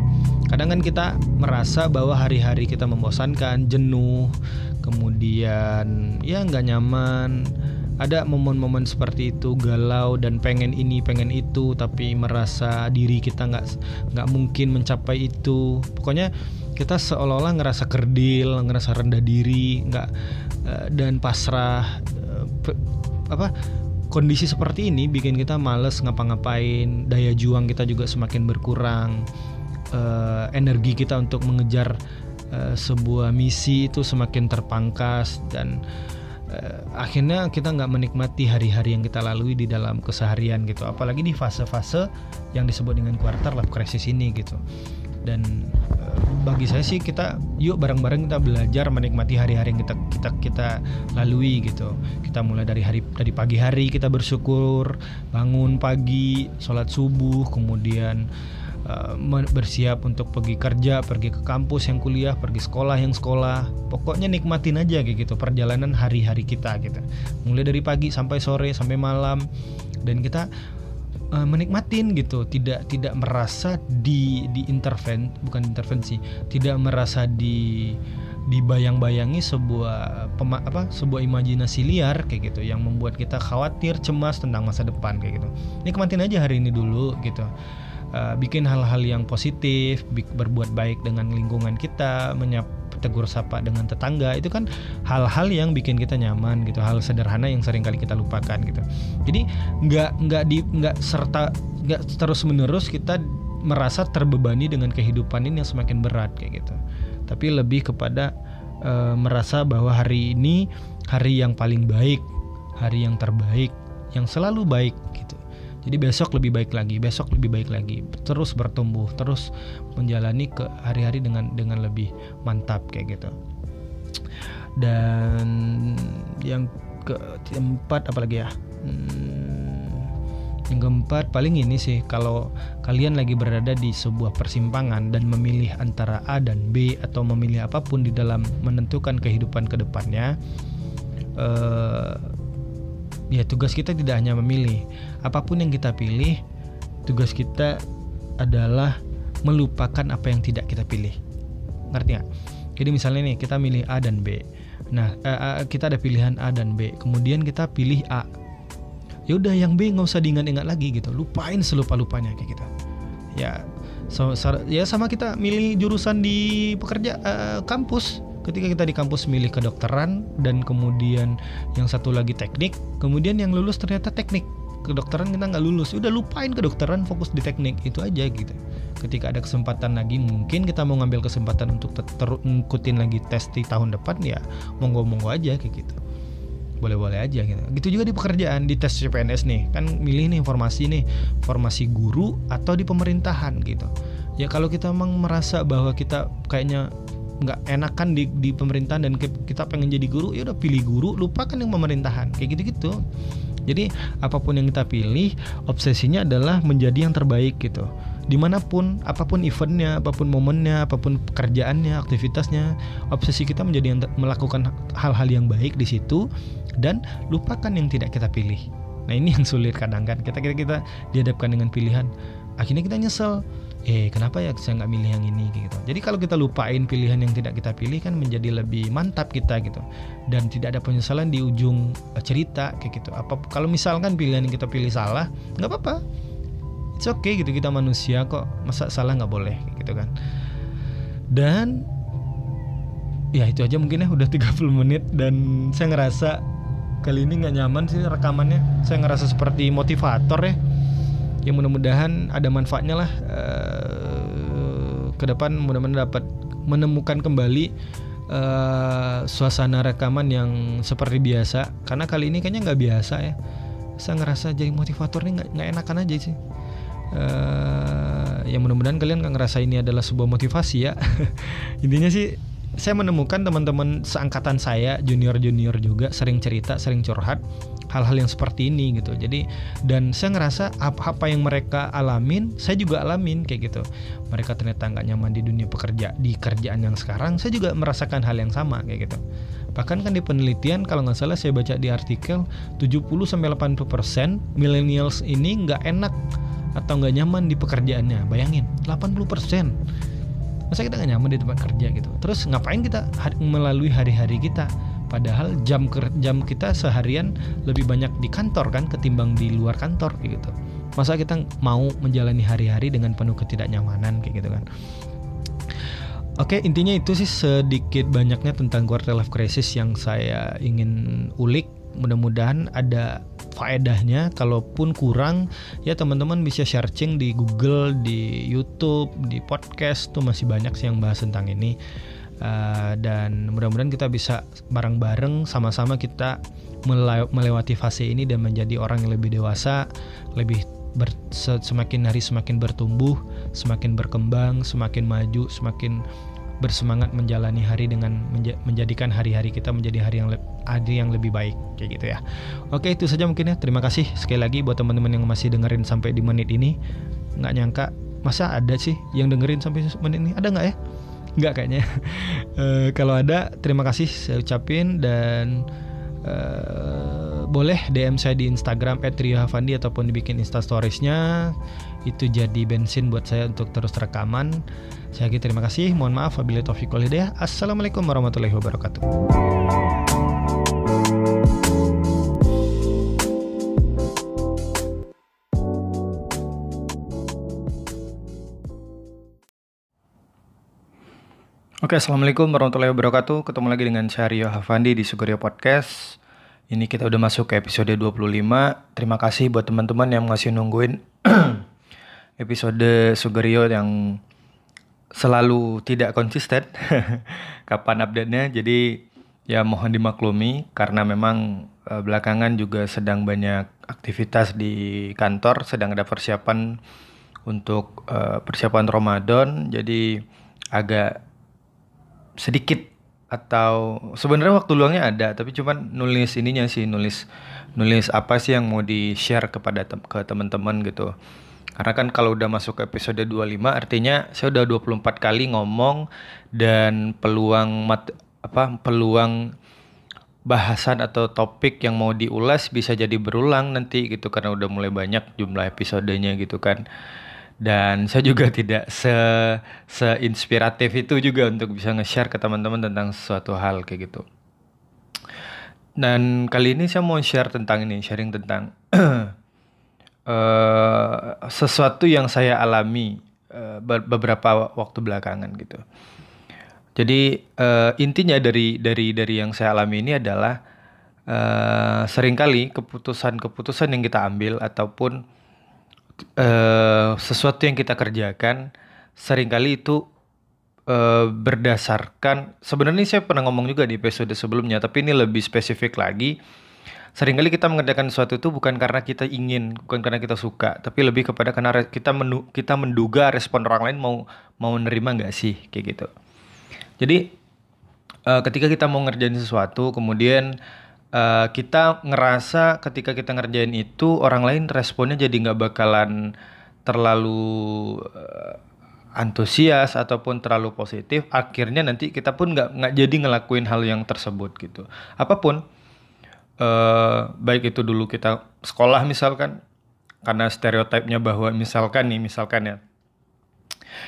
Kadang kan kita merasa bahwa hari-hari kita membosankan, jenuh, kemudian ya nggak nyaman. Ada momen-momen seperti itu galau dan pengen ini pengen itu tapi merasa diri kita nggak nggak mungkin mencapai itu. Pokoknya kita seolah-olah ngerasa kerdil, ngerasa rendah diri, nggak uh, dan pasrah uh, apa kondisi seperti ini bikin kita males ngapa-ngapain, daya juang kita juga semakin berkurang, uh, energi kita untuk mengejar sebuah misi itu semakin terpangkas dan uh, akhirnya kita nggak menikmati hari-hari yang kita lalui di dalam keseharian gitu, apalagi di fase-fase yang disebut dengan quarter life crisis ini gitu. Dan bagi saya sih kita yuk bareng-bareng kita belajar menikmati hari-hari yang kita kita kita lalui gitu. Kita mulai dari hari dari pagi hari kita bersyukur bangun pagi sholat subuh kemudian uh, bersiap untuk pergi kerja pergi ke kampus yang kuliah pergi sekolah yang sekolah. Pokoknya nikmatin aja kayak gitu perjalanan hari-hari kita gitu. Mulai dari pagi sampai sore sampai malam. Dan kita uh, menikmatin gitu. Tidak tidak merasa di di interven bukan intervensi tidak merasa di dibayang-bayangi sebuah pema, apa sebuah imajinasi liar kayak gitu yang membuat kita khawatir cemas tentang masa depan kayak gitu. Nikmatin aja hari ini dulu gitu uh, bikin hal-hal yang positif berbuat baik dengan lingkungan kita menyap tegur sapa dengan tetangga itu kan hal-hal yang bikin kita nyaman gitu hal sederhana yang sering kali kita lupakan gitu. Jadi nggak nggak di nggak serta nggak terus menerus kita merasa terbebani dengan kehidupan ini yang semakin berat kayak gitu. Tapi lebih kepada e, merasa bahwa hari ini hari yang paling baik hari yang terbaik yang selalu baik jadi besok lebih baik lagi, besok lebih baik lagi, terus bertumbuh, terus menjalani ke hari-hari dengan dengan lebih mantap kayak gitu. Dan yang keempat apalagi ya? Hmm, yang keempat paling ini sih kalau kalian lagi berada di sebuah persimpangan dan memilih antara A dan B atau memilih apa pun di dalam menentukan kehidupan ke depannya. Uh, ya tugas kita tidak hanya memilih. Apa pun yang kita pilih tugas kita adalah melupakan apa yang tidak kita pilih. Ngerti nggak? Jadi misalnya nih kita milih A dan B. Nah uh, uh, kita ada pilihan A dan B kemudian kita pilih A. Ya udah yang B nggak usah diingat-ingat lagi gitu. Lupain selupa lupanya kayak gitu. Ya so, ya sama kita milih jurusan di pekerja uh, kampus ketika kita di kampus milih kedokteran dan kemudian yang satu lagi teknik kemudian yang lulus ternyata teknik. Kedokteran kita nggak lulus. Udah lupain kedokteran fokus di teknik. Itu aja gitu. Ketika ada kesempatan lagi mungkin kita mau ngambil kesempatan untuk terus ngikutin lagi tes di tahun depan ya monggo monggo aja kayak gitu. Boleh-boleh aja gitu. Gitu juga di pekerjaan di tes CPNS nih, kan milih nih informasi nih, formasi guru atau di pemerintahan gitu. Ya kalau kita memang merasa bahwa kita kayaknya nggak enakan di, di pemerintahan dan kita pengen jadi guru ya udah pilih guru lupakan yang pemerintahan. Kayak gitu gitu jadi apa pun yang kita pilih obsesinya adalah menjadi yang terbaik gitu. Di mana pun apa pun eventnya apa pun momennya apa pun pekerjaannya aktivitasnya obsesi kita menjadi yang melakukan hal-hal yang baik di situ dan lupakan yang tidak kita pilih. Nah ini yang sulit kadang kan. Kita kita kita dihadapkan dengan pilihan. Akhirnya kita nyesel eh kenapa ya saya nggak milih yang ini gitu. Jadi kalau kita lupain pilihan yang tidak kita pilih kan menjadi lebih mantap kita gitu. Dan tidak ada penyesalan di ujung eh, cerita kayak gitu. Apa kalau misalkan pilihan yang kita pilih salah nggak apa-apa. It's okay gitu. Kita manusia kok masa salah nggak boleh gitu kan. Dan ya itu aja mungkin ya udah 30 menit dan saya ngerasa kali ini nggak nyaman sih rekamannya. Saya ngerasa seperti motivator ya ya mudah-mudahan ada manfaatnya lah uh, ke depan mudah-mudahan dapat menemukan kembali uh, suasana rekaman yang seperti biasa. Karena kali ini kayaknya nggak biasa ya. Saya ngerasa jadi motivator ini nggak enakan aja sih. Uh, ya mudah-mudahan kalian nggak ngerasa ini adalah sebuah motivasi ya. Intinya sih saya menemukan teman-teman seangkatan saya junior-junior juga sering cerita sering curhat hal-hal yang seperti ini gitu. Jadi dan saya ngerasa apa, apa yang mereka alamin saya juga alamin kayak gitu. Mereka ternyata nggak nyaman di dunia pekerja di kerjaan yang sekarang saya juga merasakan hal yang sama kayak gitu. Bahkan kan di penelitian kalau nggak salah saya baca di artikel 70-80% millennials ini nggak enak atau nggak nyaman di pekerjaannya. Bayangin 80% masa kita nggak nyaman di tempat kerja gitu? Terus ngapain kita melalui hari-hari kita padahal jam jam kita seharian lebih banyak di kantor kan ketimbang di luar kantor gitu. Masa kita mau menjalani hari-hari dengan penuh ketidaknyamanan kayak gitu kan? Oke, intinya itu sih sedikit banyaknya tentang quarter life crisis yang saya ingin ulik. Mudah-mudahan ada faedahnya kalaupun kurang ya teman-teman bisa searching di Google di YouTube di podcast tuh masih banyak sih yang bahas tentang ini uh, dan mudah-mudahan kita bisa bareng-bareng sama-sama kita melewati fase ini dan menjadi orang yang lebih dewasa lebih ber, semakin hari semakin bertumbuh semakin berkembang semakin maju semakin bersemangat menjalani hari dengan menja menjadikan hari-hari kita menjadi hari yang hari yang lebih baik kayak gitu ya. Oke itu saja mungkin ya. Terima kasih sekali lagi buat teman-teman yang masih dengerin sampai di menit ini. Nggak nyangka masa ada sih yang dengerin sampai menit ini ada nggak ya? Nggak kayaknya. uh, kalau ada terima kasih saya ucapin dan uh, boleh DM saya di Instagram @riohavandi ataupun dibikin instastoriesnya itu jadi bensin buat saya untuk terus rekaman saya lagi terima kasih. Mohon maaf apabila taufiq. Assalamualaikum warahmatullahi wabarakatuh. Oke, Assalamualaikum warahmatullahi wabarakatuh. Ketemu lagi dengan Syahrio Hafandi di Sugerio Podcast. Ini kita udah masuk ke episode 25. Terima kasih buat teman-teman yang masih nungguin episode Sugerio yang selalu tidak konsisten kapan update-nya. Jadi ya mohon dimaklumi karena memang uh, belakangan juga sedang banyak aktivitas di kantor, sedang ada persiapan untuk uh, persiapan Ramadan. Jadi agak sedikit atau sebenarnya waktu luangnya ada tapi cuman nulis ininya sih nulis nulis apa sih yang mau di share kepada te ke teman-teman gitu karena kan kalau udah masuk ke episode 25 artinya saya udah 24 kali ngomong dan peluang mat apa peluang bahasan atau topik yang mau diulas bisa jadi berulang nanti gitu karena udah mulai banyak jumlah episodenya gitu kan. Dan saya juga tidak se seinspiratif itu juga untuk bisa nge-share ke teman-teman tentang suatu hal kayak gitu. Dan kali ini saya mau share tentang ini, sharing tentang uh, sesuatu yang saya alami uh, beberapa waktu belakangan gitu. Jadi uh, intinya dari dari dari yang saya alami ini adalah uh, sering kali keputusan-keputusan yang kita ambil ataupun uh, sesuatu yang kita kerjakan sering kali itu uh, berdasarkan sebenarnya saya pernah ngomong juga di episode sebelumnya tapi ini lebih spesifik lagi sering kali kita mengerjakan sesuatu itu bukan karena kita ingin, bukan karena kita suka, tapi lebih kepada karena kita menu, kita menduga respon orang lain mau mau menerima nggak sih kayak gitu. Jadi uh, ketika kita mau ngerjain sesuatu, kemudian uh, kita ngerasa ketika kita ngerjain itu orang lain responnya jadi nggak bakalan terlalu uh, antusias ataupun terlalu positif, akhirnya nanti kita pun nggak nggak jadi ngelakuin hal yang tersebut gitu. Apa pun uh, baik itu dulu kita sekolah misalkan karena stereotipnya bahwa misalkan nih misalkan ya.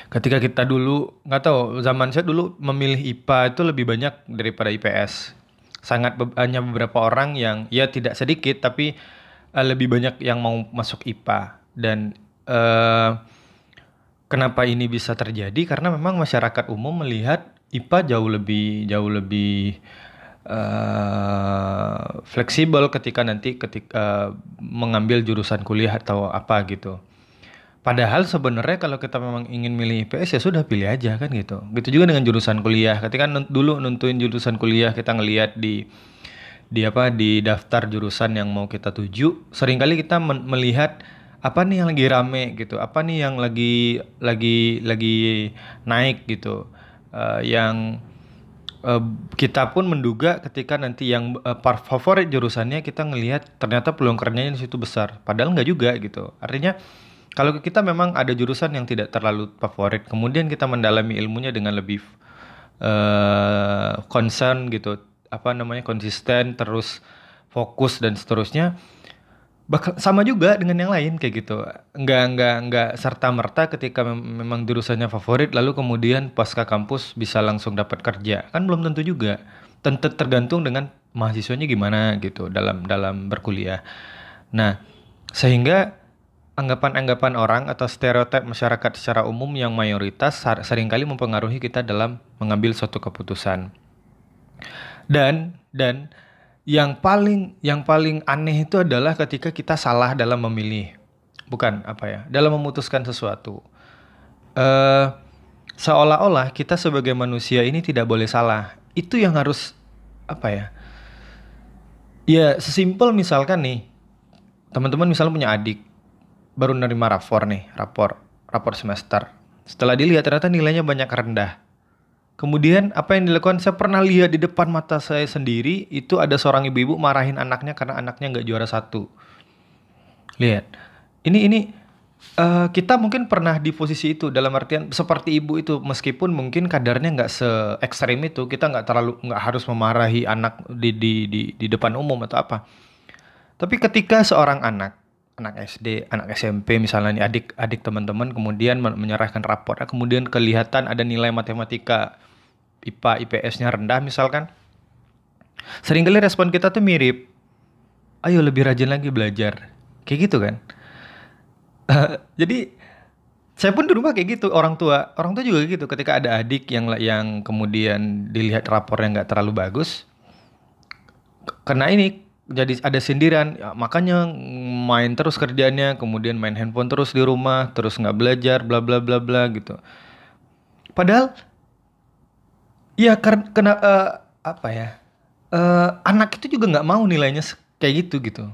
Ketika kita dulu nggak tahu zaman saya dulu memilih IPA itu lebih banyak daripada IPS sangat be hanya beberapa orang yang ya tidak sedikit tapi uh, lebih banyak yang mau masuk IPA dan uh, kenapa ini bisa terjadi karena memang masyarakat umum melihat IPA jauh lebih jauh lebih uh, fleksibel ketika nanti ketika uh, mengambil jurusan kuliah atau apa gitu. Padahal sebenarnya kalau kita memang ingin milih IPS ya sudah pilih aja kan gitu. Gitu juga dengan jurusan kuliah. Ketika dulu nentuin jurusan kuliah kita ngelihat di di apa di daftar jurusan yang mau kita tuju sering kali kita melihat apa nih yang lagi rame? gitu. Apa nih yang lagi lagi lagi naik? gitu. Uh, yang uh, kita pun menduga ketika nanti yang uh, favorit jurusannya kita ngelihat ternyata peluang kerjanya di situ besar. Padahal nggak juga gitu. Artinya kalau kita memang ada jurusan yang tidak terlalu favorit kemudian kita mendalami ilmunya dengan lebih uh, concern gitu apa namanya konsisten terus fokus dan seterusnya bakal sama juga dengan yang lain kayak gitu. Nggak nggak nggak serta merta ketika mem memang jurusannya favorit lalu kemudian pasca kampus bisa langsung dapat kerja. Kan belum tentu juga. Tentu tergantung dengan mahasiswanya gimana gitu dalam dalam berkuliah. Nah sehingga anggapan-anggapan orang atau stereotip masyarakat secara umum yang mayoritas sering kali mempengaruhi kita dalam mengambil suatu keputusan dan dan yang paling yang paling aneh itu adalah ketika kita salah dalam memilih. Bukan apa ya, dalam memutuskan sesuatu. Uh, seolah-olah kita sebagai manusia ini tidak boleh salah. Itu yang harus apa ya? Ya, sesimpel misalkan nih, teman-teman misalnya punya adik baru nerima rapor nih, rapor rapor semester. Setelah dilihat ternyata nilainya banyak rendah Kemudian apa yang dilakukan? Saya pernah lihat di depan mata saya sendiri itu ada seorang ibu-ibu marahin anaknya karena anaknya nggak juara satu. Lihat, ini ini uh, kita mungkin pernah di posisi itu dalam artian seperti ibu itu meskipun mungkin kadarnya nggak se ekstrim itu kita nggak terlalu nggak harus memarahi anak di, di di di depan umum atau apa. Tapi ketika seorang anak anak SD, anak SMP misalnya nih adik adik teman-teman kemudian menyerahkan rapor, kemudian kelihatan ada nilai matematika IPA IPS-nya rendah misalkan. Seringkali respon kita tuh mirip ayo lebih rajin lagi belajar. Kayak gitu kan. Jadi saya pun di rumah kayak gitu orang tua orang tua juga gitu. Ketika ada adik yang yang kemudian dilihat rapornya nggak terlalu bagus karena ini jadi ada sindiran ya, makanya main terus kerjanya kemudian main handphone terus di rumah terus nggak belajar bla bla bla bla gitu padahal Iya karena kena uh, apa ya? Uh, anak itu juga nggak mau nilainya kayak gitu gitu.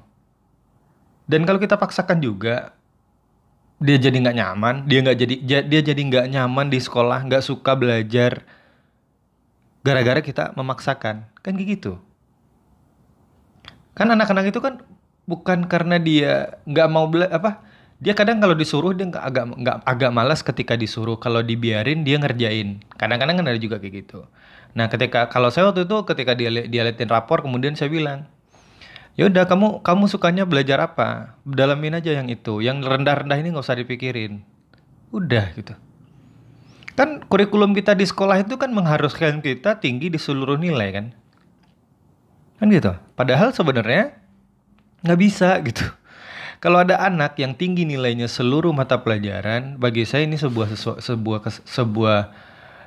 Dan kalau kita paksakan juga, dia jadi nggak nyaman, dia nggak jadi dia jadi nggak nyaman di sekolah, nggak suka belajar, gara-gara kita memaksakan, kan kayak gitu. Kan anak-anak itu kan bukan karena dia nggak mau bela apa dia kadang kalau disuruh dia nggak agak nggak agak malas ketika disuruh. Kalau dibiarin dia ngerjain. Kadang-kadang kan ada juga kayak gitu. Nah ketika kalau saya waktu itu ketika dia dia liatin rapor kemudian saya bilang ya udah kamu kamu sukanya belajar apa? Dalamin aja yang itu. Yang rendah-rendah ini nggak usah dipikirin. Udah gitu. Kan kurikulum kita di sekolah itu kan mengharuskan kita tinggi di seluruh nilai kan kan gitu padahal sebenarnya nggak bisa gitu kalau ada anak yang tinggi nilainya seluruh mata pelajaran, bagi saya ini sebuah sebuah sebuah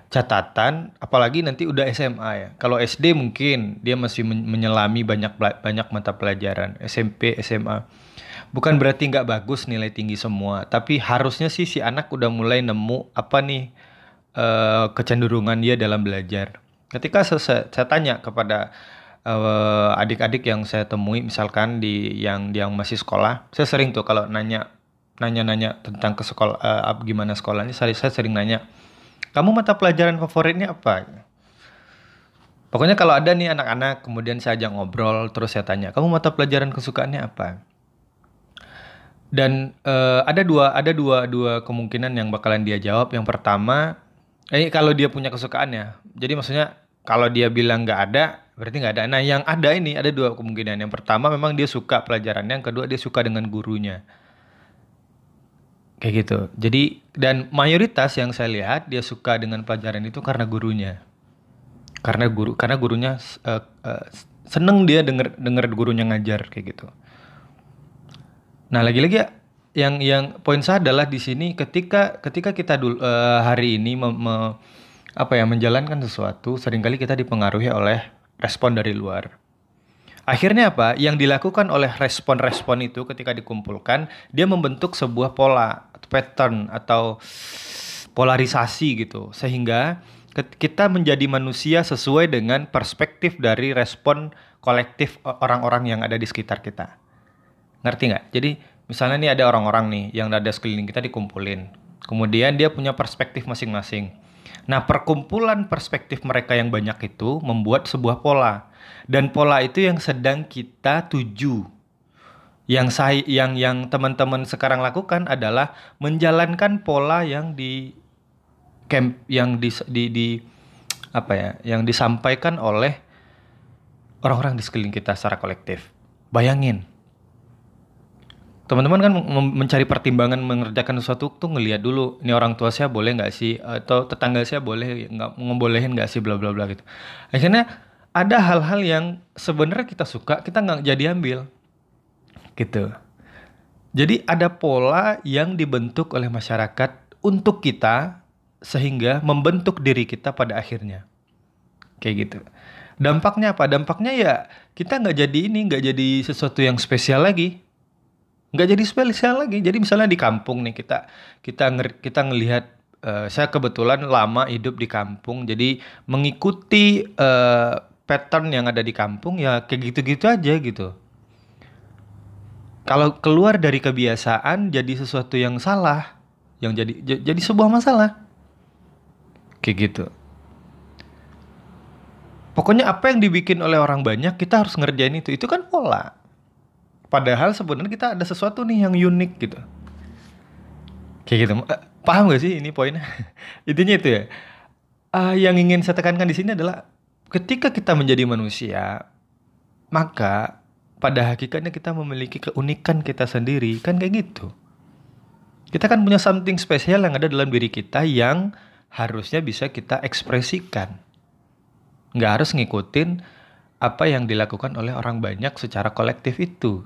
catatan, apalagi nanti udah SMA ya. Kalau SD mungkin dia masih menyelami banyak banyak mata pelajaran, SMP, SMA. Bukan berarti nggak bagus nilai tinggi semua, tapi harusnya sih si anak udah mulai nemu apa nih uh, kecenderungan dia dalam belajar. Ketika saya tanya kepada uh, adik-adik yang saya temui misalkan di yang yang masih sekolah, saya sering tuh kalau nanya nanya-nanya tentang ke sekolah uh, gimana sekolahnya, saya, saya sering nanya, kamu mata pelajaran favoritnya apa? Pokoknya kalau ada nih anak-anak, kemudian saya ajak ngobrol, terus saya tanya, kamu mata pelajaran kesukaannya apa? Dan uh, ada dua ada dua dua kemungkinan yang bakalan dia jawab. Yang pertama, eh kalau dia punya kesukaannya. Jadi maksudnya kalau dia bilang nggak ada, Berarti nggak ada. Nah, yang ada ini ada dua kemungkinan. Yang pertama memang dia suka pelajarannya, yang kedua dia suka dengan gurunya. Kayak gitu. Jadi dan mayoritas yang saya lihat dia suka dengan pelajaran itu karena gurunya. Karena guru karena gurunya uh, uh, seneng dia denger denger gurunya ngajar kayak gitu. Nah, lagi-lagi yang yang poin saya adalah di sini ketika ketika kita dulu uh, hari ini me, me, apa ya menjalankan sesuatu sering kali kita dipengaruhi oleh respon dari luar. Akhirnya apa? Yang dilakukan oleh respon-respon itu ketika dikumpulkan, dia membentuk sebuah pola, pattern atau polarisasi gitu sehingga kita menjadi manusia sesuai dengan perspektif dari respon kolektif orang-orang yang ada di sekitar kita. Ngerti nggak? Jadi misalnya nih ada orang-orang nih yang ada sekeliling kita dikumpulin. Kemudian dia punya perspektif masing-masing. Nah, perkumpulan perspektif mereka yang banyak itu membuat sebuah pola. Dan pola itu yang sedang kita tuju. Yang saya yang yang teman-teman sekarang lakukan adalah menjalankan pola yang di camp yang di, di di apa ya, yang disampaikan oleh orang-orang di sekeliling kita secara kolektif. Bayangin, teman-teman kan mencari pertimbangan mengerjakan sesuatu tuh ngelihat dulu ini orang tua saya boleh nggak sih atau tetangga saya boleh nggak ngebolehin nggak sih bla bla bla gitu. Akhirnya ada hal-hal yang sebenarnya kita suka kita nggak jadi ambil. Gitu. Jadi ada pola yang dibentuk oleh masyarakat untuk kita sehingga membentuk diri kita pada akhirnya. Kayak gitu. Dampaknya apa? Dampaknya ya kita nggak jadi ini nggak jadi sesuatu yang spesial lagi nggak jadi spesial lagi. Jadi misalnya di kampung nih kita kita nger, kita ngelihat uh, saya kebetulan lama hidup di kampung. Jadi mengikuti uh, pattern yang ada di kampung ya kayak gitu-gitu aja gitu. Kalau keluar dari kebiasaan jadi sesuatu yang salah yang jadi jadi sebuah masalah. Kayak gitu. Pokoknya apa yang dibikin oleh orang banyak kita harus ngerjain itu. Itu kan pola Padahal sebenarnya kita ada sesuatu nih yang unik gitu. Kayak gitu. Uh, paham gak sih ini poinnya? Intinya itu ya. Uh, yang ingin saya tekankan di sini adalah ketika kita menjadi manusia, maka pada hakikatnya kita memiliki keunikan kita sendiri, kan kayak gitu. Kita kan punya something spesial yang ada dalam diri kita yang harusnya bisa kita ekspresikan. Nggak harus ngikutin apa yang dilakukan oleh orang banyak secara kolektif itu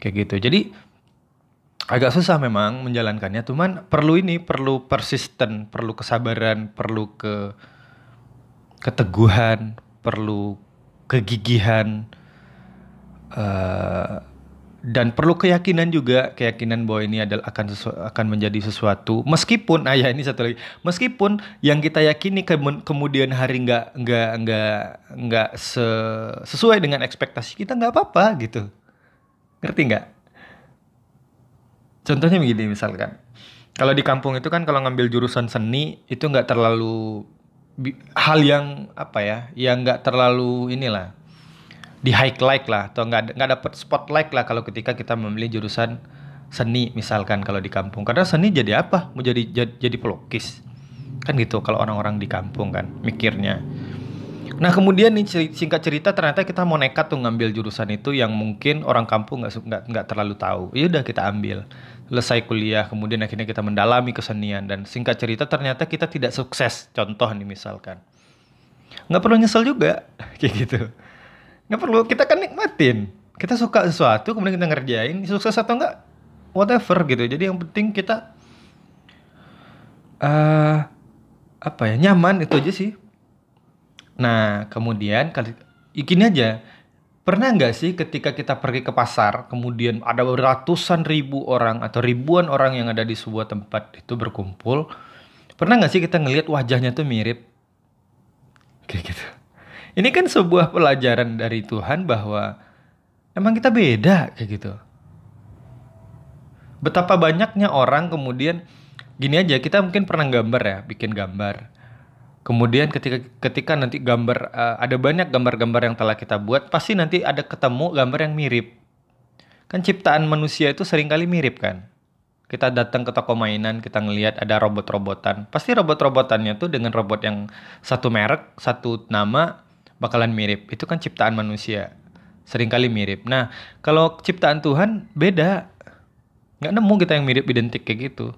kayak gitu. Jadi agak susah memang menjalankannya. Cuman perlu ini perlu persisten perlu kesabaran perlu ke keteguhan perlu kegigihan uh, dan perlu keyakinan juga. Keyakinan bahwa ini adalah akan sesu, akan menjadi sesuatu. Meskipun ah ya ini satu lagi. Meskipun yang kita yakini ke, kemudian hari nggak nggak nggak nggak se, sesuai dengan ekspektasi kita nggak apa-apa gitu Ngerti nggak? Contohnya begini misalkan. Kalau di kampung itu kan kalau ngambil jurusan seni itu nggak terlalu hal yang apa ya, yang nggak terlalu inilah di highlight lah atau nggak nggak dapet spotlight lah kalau ketika kita memilih jurusan seni misalkan kalau di kampung karena seni jadi apa mau jadi, jadi pelukis kan gitu kalau orang-orang di kampung kan mikirnya Nah kemudian nih singkat cerita ternyata kita mau nekat tuh ngambil jurusan itu yang mungkin orang kampung nggak nggak nggak terlalu tahu. Ya udah kita ambil. Selesai kuliah, kemudian akhirnya kita mendalami kesenian dan singkat cerita ternyata kita tidak sukses. Contoh nih misalkan, nggak perlu nyesel juga kayak gitu. Nggak perlu kita kan nikmatin. Kita suka sesuatu kemudian kita ngerjain sukses atau enggak whatever gitu. Jadi yang penting kita uh, apa ya nyaman itu aja sih Nah, kemudian kali gini aja. Pernah nggak sih ketika kita pergi ke pasar, kemudian ada ratusan ribu orang atau ribuan orang yang ada di sebuah tempat itu berkumpul, pernah nggak sih kita ngelihat wajahnya tuh mirip? Kayak gitu. Ini kan sebuah pelajaran dari Tuhan bahwa emang kita beda kayak gitu. Betapa banyaknya orang kemudian gini aja, kita mungkin pernah gambar ya, bikin gambar Kemudian ketika ketika nanti gambar uh, ada banyak gambar-gambar yang telah kita buat, pasti nanti ada ketemu gambar yang mirip. Kan ciptaan manusia itu sering kali mirip kan. Kita datang ke toko mainan, kita ngelihat ada robot-robotan. Pasti robot-robotannya tuh dengan robot yang satu merek, satu nama bakalan mirip. Itu kan ciptaan manusia. Seringkali mirip. Nah, kalau ciptaan Tuhan beda. Nggak nemu kita yang mirip identik kayak gitu.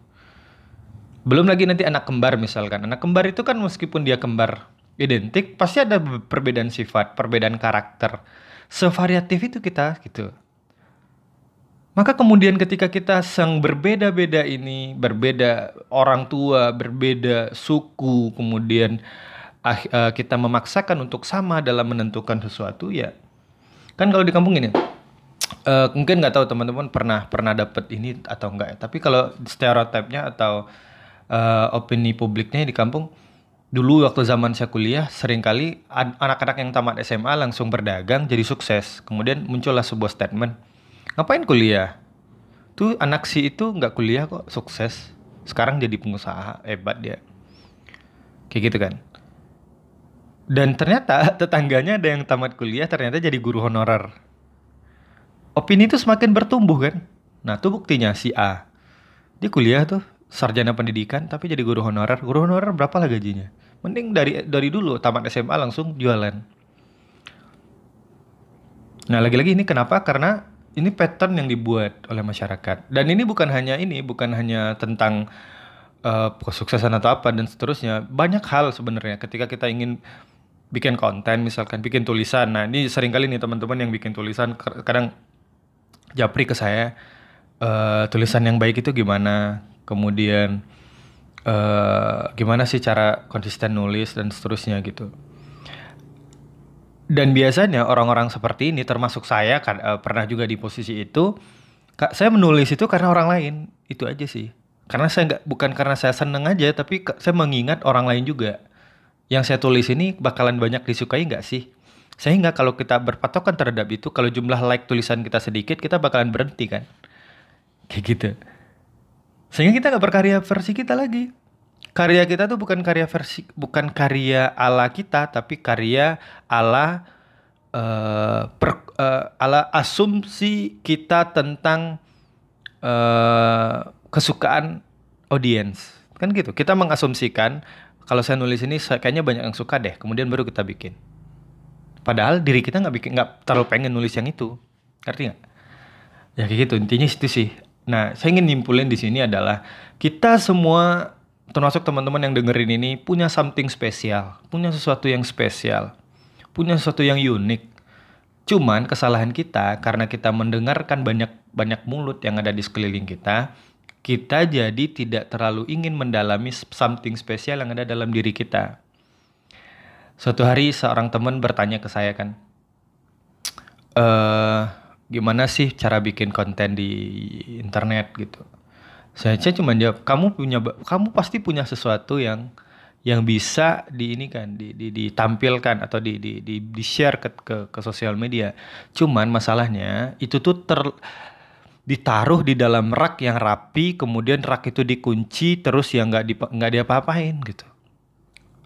Belum lagi nanti anak kembar misalkan. Anak kembar itu kan meskipun dia kembar identik, pasti ada perbedaan sifat, perbedaan karakter. Sevariatif itu kita gitu. Maka kemudian ketika kita sang berbeda-beda ini, berbeda orang tua, berbeda suku, kemudian ah, uh, kita memaksakan untuk sama dalam menentukan sesuatu ya. Kan kalau di kampung ini uh, mungkin nggak tahu teman-teman pernah pernah dapat ini atau enggak ya. Tapi kalau stereotipnya atau eh, opini publiknya di kampung. Dulu waktu zaman saya kuliah sering kali an- anak-anak yang tamat SMA langsung berdagang jadi sukses. Kemudian muncullah sebuah statement ngapain kuliah? Tuh anak si itu nggak kuliah kok sukses. Sekarang jadi pengusaha hebat dia. Kayak gitu kan. Dan ternyata tetangganya ada yang tamat kuliah ternyata jadi guru honorer. Opini itu semakin bertumbuh kan? Nah tuh buktinya si A. Dia kuliah tuh sarjana pendidikan tapi jadi guru honorer. Guru honorer berapa lah gajinya? Mending dari dari dulu tamat SMA langsung jualan. Nah lagi-lagi ini kenapa? Karena ini pattern yang dibuat oleh masyarakat. Dan ini bukan hanya ini bukan hanya tentang eh, kesuksesan atau apa dan seterusnya. Banyak hal sebenarnya ketika kita ingin bikin konten misalkan bikin tulisan. Nah ini sering kali nih teman-teman yang bikin tulisan kadang japri ke saya eh, tulisan yang baik itu gimana kemudian eh gimana sih cara konsisten nulis dan seterusnya gitu. Dan biasanya orang-orang seperti ini termasuk saya kan eh, pernah juga di posisi itu Kak, saya menulis itu karena orang lain. Itu aja sih. Karena saya nggak bukan karena saya seneng aja tapi saya mengingat orang lain juga. Yang saya tulis ini bakalan banyak disukai nggak sih? Sehingga kalau kita berpatokan terhadap itu kalau jumlah like tulisan kita sedikit kita bakalan berhenti kan? Kayak gitu sehingga kita nggak berkarya versi kita lagi. Karya kita tuh bukan karya versi bukan karya ala kita tapi karya ala eh, per- eh, ala asumsi kita tentang eh, kesukaan audiens kan gitu kita mengasumsikan kalau saya nulis ini kayaknya banyak yang suka deh kemudian baru kita bikin. Padahal diri kita nggak bikin nggak terlalu pengen nulis yang itu. Nggak? Ya kayak gitu intinya itu sih nah saya ingin nyimpulin di sini adalah kita semua termasuk teman-teman yang dengerin ini punya something spesial punya sesuatu yang spesial punya sesuatu yang unik. Cuman kesalahan kita karena kita mendengarkan banyak banyak mulut yang ada di sekeliling kita kita jadi tidak terlalu ingin mendalami something spesial yang ada dalam diri kita. Suatu hari seorang teman bertanya ke saya kan eh gimana sih cara bikin konten di internet gitu. Saya cuma jawab, kamu punya kamu pasti punya sesuatu yang yang bisa di ini kan di, di- ditampilkan atau di di di, di share ke, ke ke sosial media. Cuman masalahnya itu tuh ter ditaruh di dalam rak yang rapi, kemudian rak itu dikunci terus yang nggak dipa- nggak diapa-apain gitu.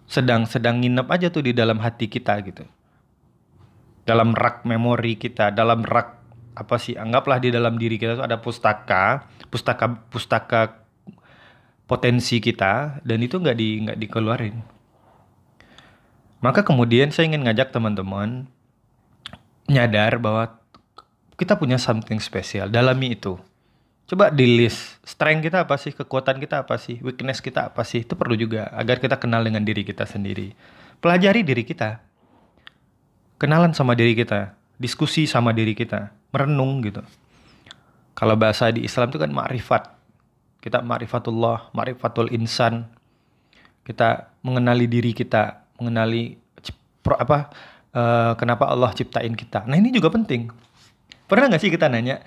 Sedang sedang nginep aja tuh di dalam hati kita gitu dalam rak memori kita, dalam rak apa sih? Anggaplah di dalam diri kita tuh ada pustaka, pustaka pustaka potensi kita dan itu nggak di nggak dikeluarin. Maka kemudian saya ingin ngajak teman-teman nyadar bahwa kita punya something spesial, dalami itu. Coba di list, strength kita apa sih, kekuatan kita apa sih, weakness kita apa sih, itu perlu juga agar kita kenal dengan diri kita sendiri. Pelajari diri kita, kenalan sama diri kita, diskusi sama diri kita, merenung gitu. Kalau bahasa di Islam itu kan ma'rifat. Kita ma'rifatullah, ma'rifatul insan. Kita mengenali diri kita, mengenali apa eh, kenapa Allah ciptain kita. Nah, ini juga penting. Pernah nggak sih kita nanya,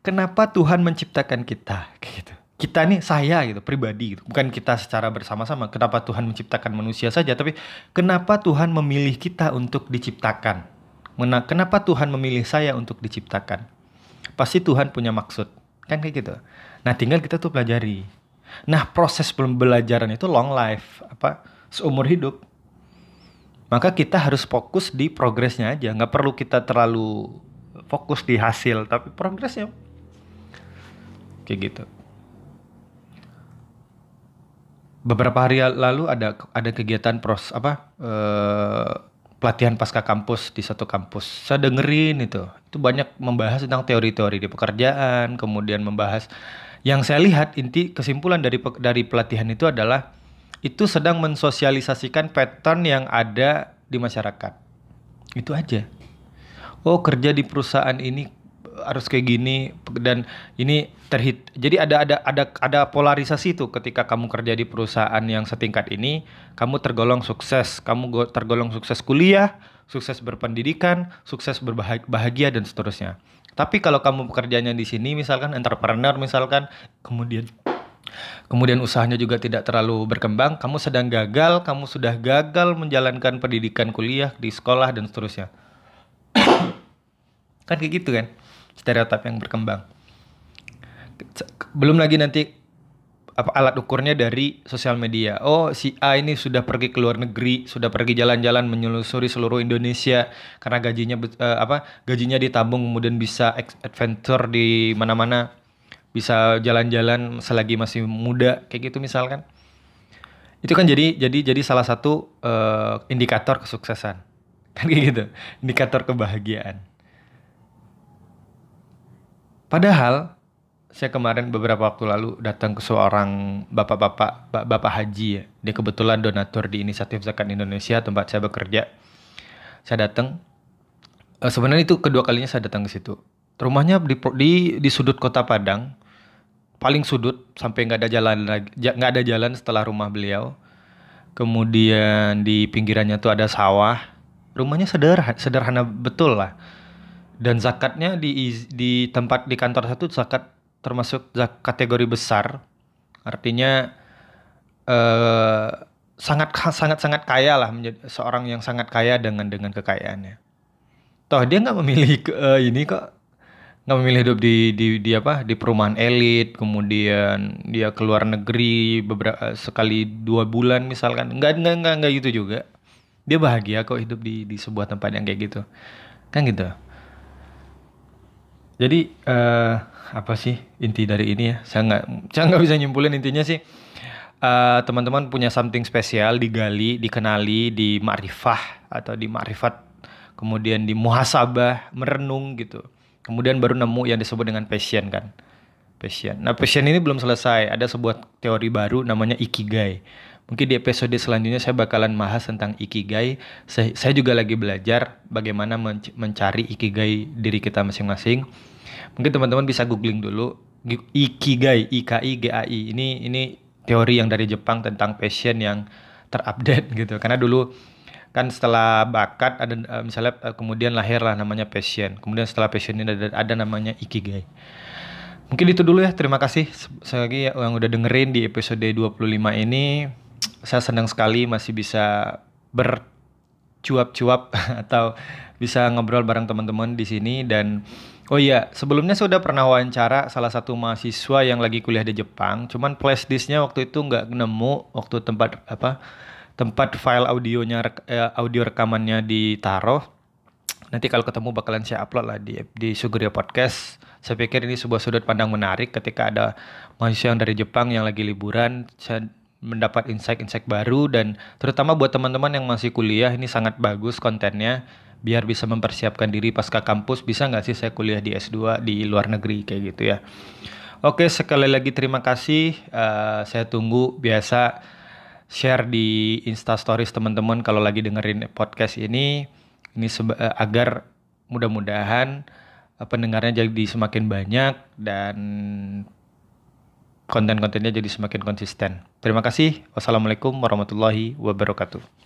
kenapa Tuhan menciptakan kita? Gitu. Kita nih saya gitu, pribadi gitu. Bukan kita secara bersama-sama. Kenapa Tuhan menciptakan manusia saja, tapi kenapa Tuhan memilih kita untuk diciptakan? Kenapa Tuhan memilih saya untuk diciptakan? Pasti Tuhan punya maksud. Kan kayak gitu. Nah, tinggal kita tuh pelajari. Nah, proses pembelajaran itu long life, apa? Seumur hidup. Maka kita harus fokus di progresnya aja, nggak perlu kita terlalu fokus di hasil, tapi progresnya kayak gitu. Beberapa hari lalu ada ada kegiatan pros apa eh, pelatihan pasca kampus di satu kampus. Saya dengerin itu, itu banyak membahas tentang teori-teori di pekerjaan, kemudian membahas yang saya lihat inti kesimpulan dari dari pelatihan itu adalah itu sedang mensosialisasikan pattern yang ada di masyarakat. Itu aja. Oh, kerja di perusahaan ini harus kayak gini dan ini terhit. Jadi ada ada ada ada polarisasi tuh ketika kamu kerja di perusahaan yang setingkat ini, kamu tergolong sukses, kamu go- tergolong sukses kuliah, sukses berpendidikan, sukses berbahagia dan seterusnya. Tapi kalau kamu pekerjaannya di sini misalkan entrepreneur misalkan kemudian kemudian usahanya juga tidak terlalu berkembang, kamu sedang gagal, kamu sudah gagal menjalankan pendidikan kuliah di sekolah dan seterusnya. kan kayak gitu kan, stereotip yang berkembang. Belum lagi nanti apa alat ukurnya dari sosial media. Oh, si A ini sudah pergi ke luar negeri, sudah pergi jalan-jalan menyelusuri seluruh Indonesia karena gajinya uh, apa? Gajinya ditabung kemudian bisa adventure di mana-mana. Bisa jalan-jalan selagi masih muda kayak gitu misalkan. Itu kan jadi jadi jadi salah satu uh, indikator kesuksesan. Kan kayak gitu. Indikator kebahagiaan. Padahal saya kemarin beberapa waktu lalu datang ke seorang bapak-bapak bapak haji ya. Dia kebetulan donatur di Inisiatif Zakat Indonesia tempat saya bekerja. Saya datang. Uh, sebenarnya itu kedua kalinya saya datang ke situ. Rumahnya di, di di sudut kota Padang, paling sudut sampai nggak ada jalan nggak ada jalan setelah rumah beliau. Kemudian di pinggirannya tuh ada sawah. Rumahnya sederhana, sederhana betul lah. Dan zakatnya di di tempat di kantor satu zakat termasuk kategori besar. Artinya eh, sangat sangat sangat kaya lah menjadi seorang yang sangat kaya dengan dengan kekayaannya. Toh dia nggak memilih uh, ini kok. Nggak memilih hidup di, di di apa? Di perumahan elit kemudian dia keluar negeri beberapa sekali dua bulan misalkan. Nggak nggak nggak nggak gitu juga. Dia bahagia kok hidup di di sebuah tempat yang kayak gitu. Kan gitu jadi uh, apa sih inti dari ini ya? Saya nggak saya nggak bisa nyimpulin intinya sih. teman teman-teman punya something spesial digali, dikenali, di makrifah atau di makrifat, kemudian di muhasabah, merenung gitu. Kemudian baru nemu yang disebut dengan passion kan. Passion. Nah, passion ini belum selesai. Ada sebuah teori baru namanya ikigai. Mungkin di episode selanjutnya saya bakalan bahas tentang ikigai. Saya, saya juga lagi belajar bagaimana mencari ikigai diri kita masing-masing. Mungkin teman-teman bisa googling dulu ikigai, I K I G A I. Ini ini teori yang dari Jepang tentang passion yang terupdate gitu. Karena dulu kan setelah bakat ada eh, misalnya eh, kemudian lahirlah namanya passion. Kemudian setelah passion ini ada, ada namanya ikigai. Mungkin itu dulu ya. Terima kasih sekali yang udah dengerin di episode 25 ini saya senang sekali masih bisa bercuap-cuap atau bisa ngobrol bareng teman-teman di sini. Dan oh iya sebelumnya sudah pernah wawancara salah satu mahasiswa yang lagi kuliah di Jepang. Cuman flash disknya waktu itu nggak nemu waktu tempat apa tempat file audionya eh, audio rekamannya ditaruh. Nanti kalau ketemu bakalan saya upload lah di di Suguria Podcast. Saya pikir ini sebuah sudut pandang menarik ketika ada mahasiswa yang dari Jepang yang lagi liburan. Saya mendapat insight-insight baru dan terutama buat teman-teman yang masih kuliah ini sangat bagus kontennya. Biar bisa mempersiapkan diri pasca kampus bisa nggak sih saya kuliah di S2 di luar negeri kayak gitu ya. Oke sekali lagi terima kasih. Uh, saya tunggu biasa share di Insta Stories teman-teman kalau lagi dengerin podcast ini. Ini uh, agar mudah-mudahan uh, pendengarnya jadi semakin banyak dan konten-kontennya jadi semakin konsisten. Terima kasih. Wassalamualaikum warahmatullahi wabarakatuh.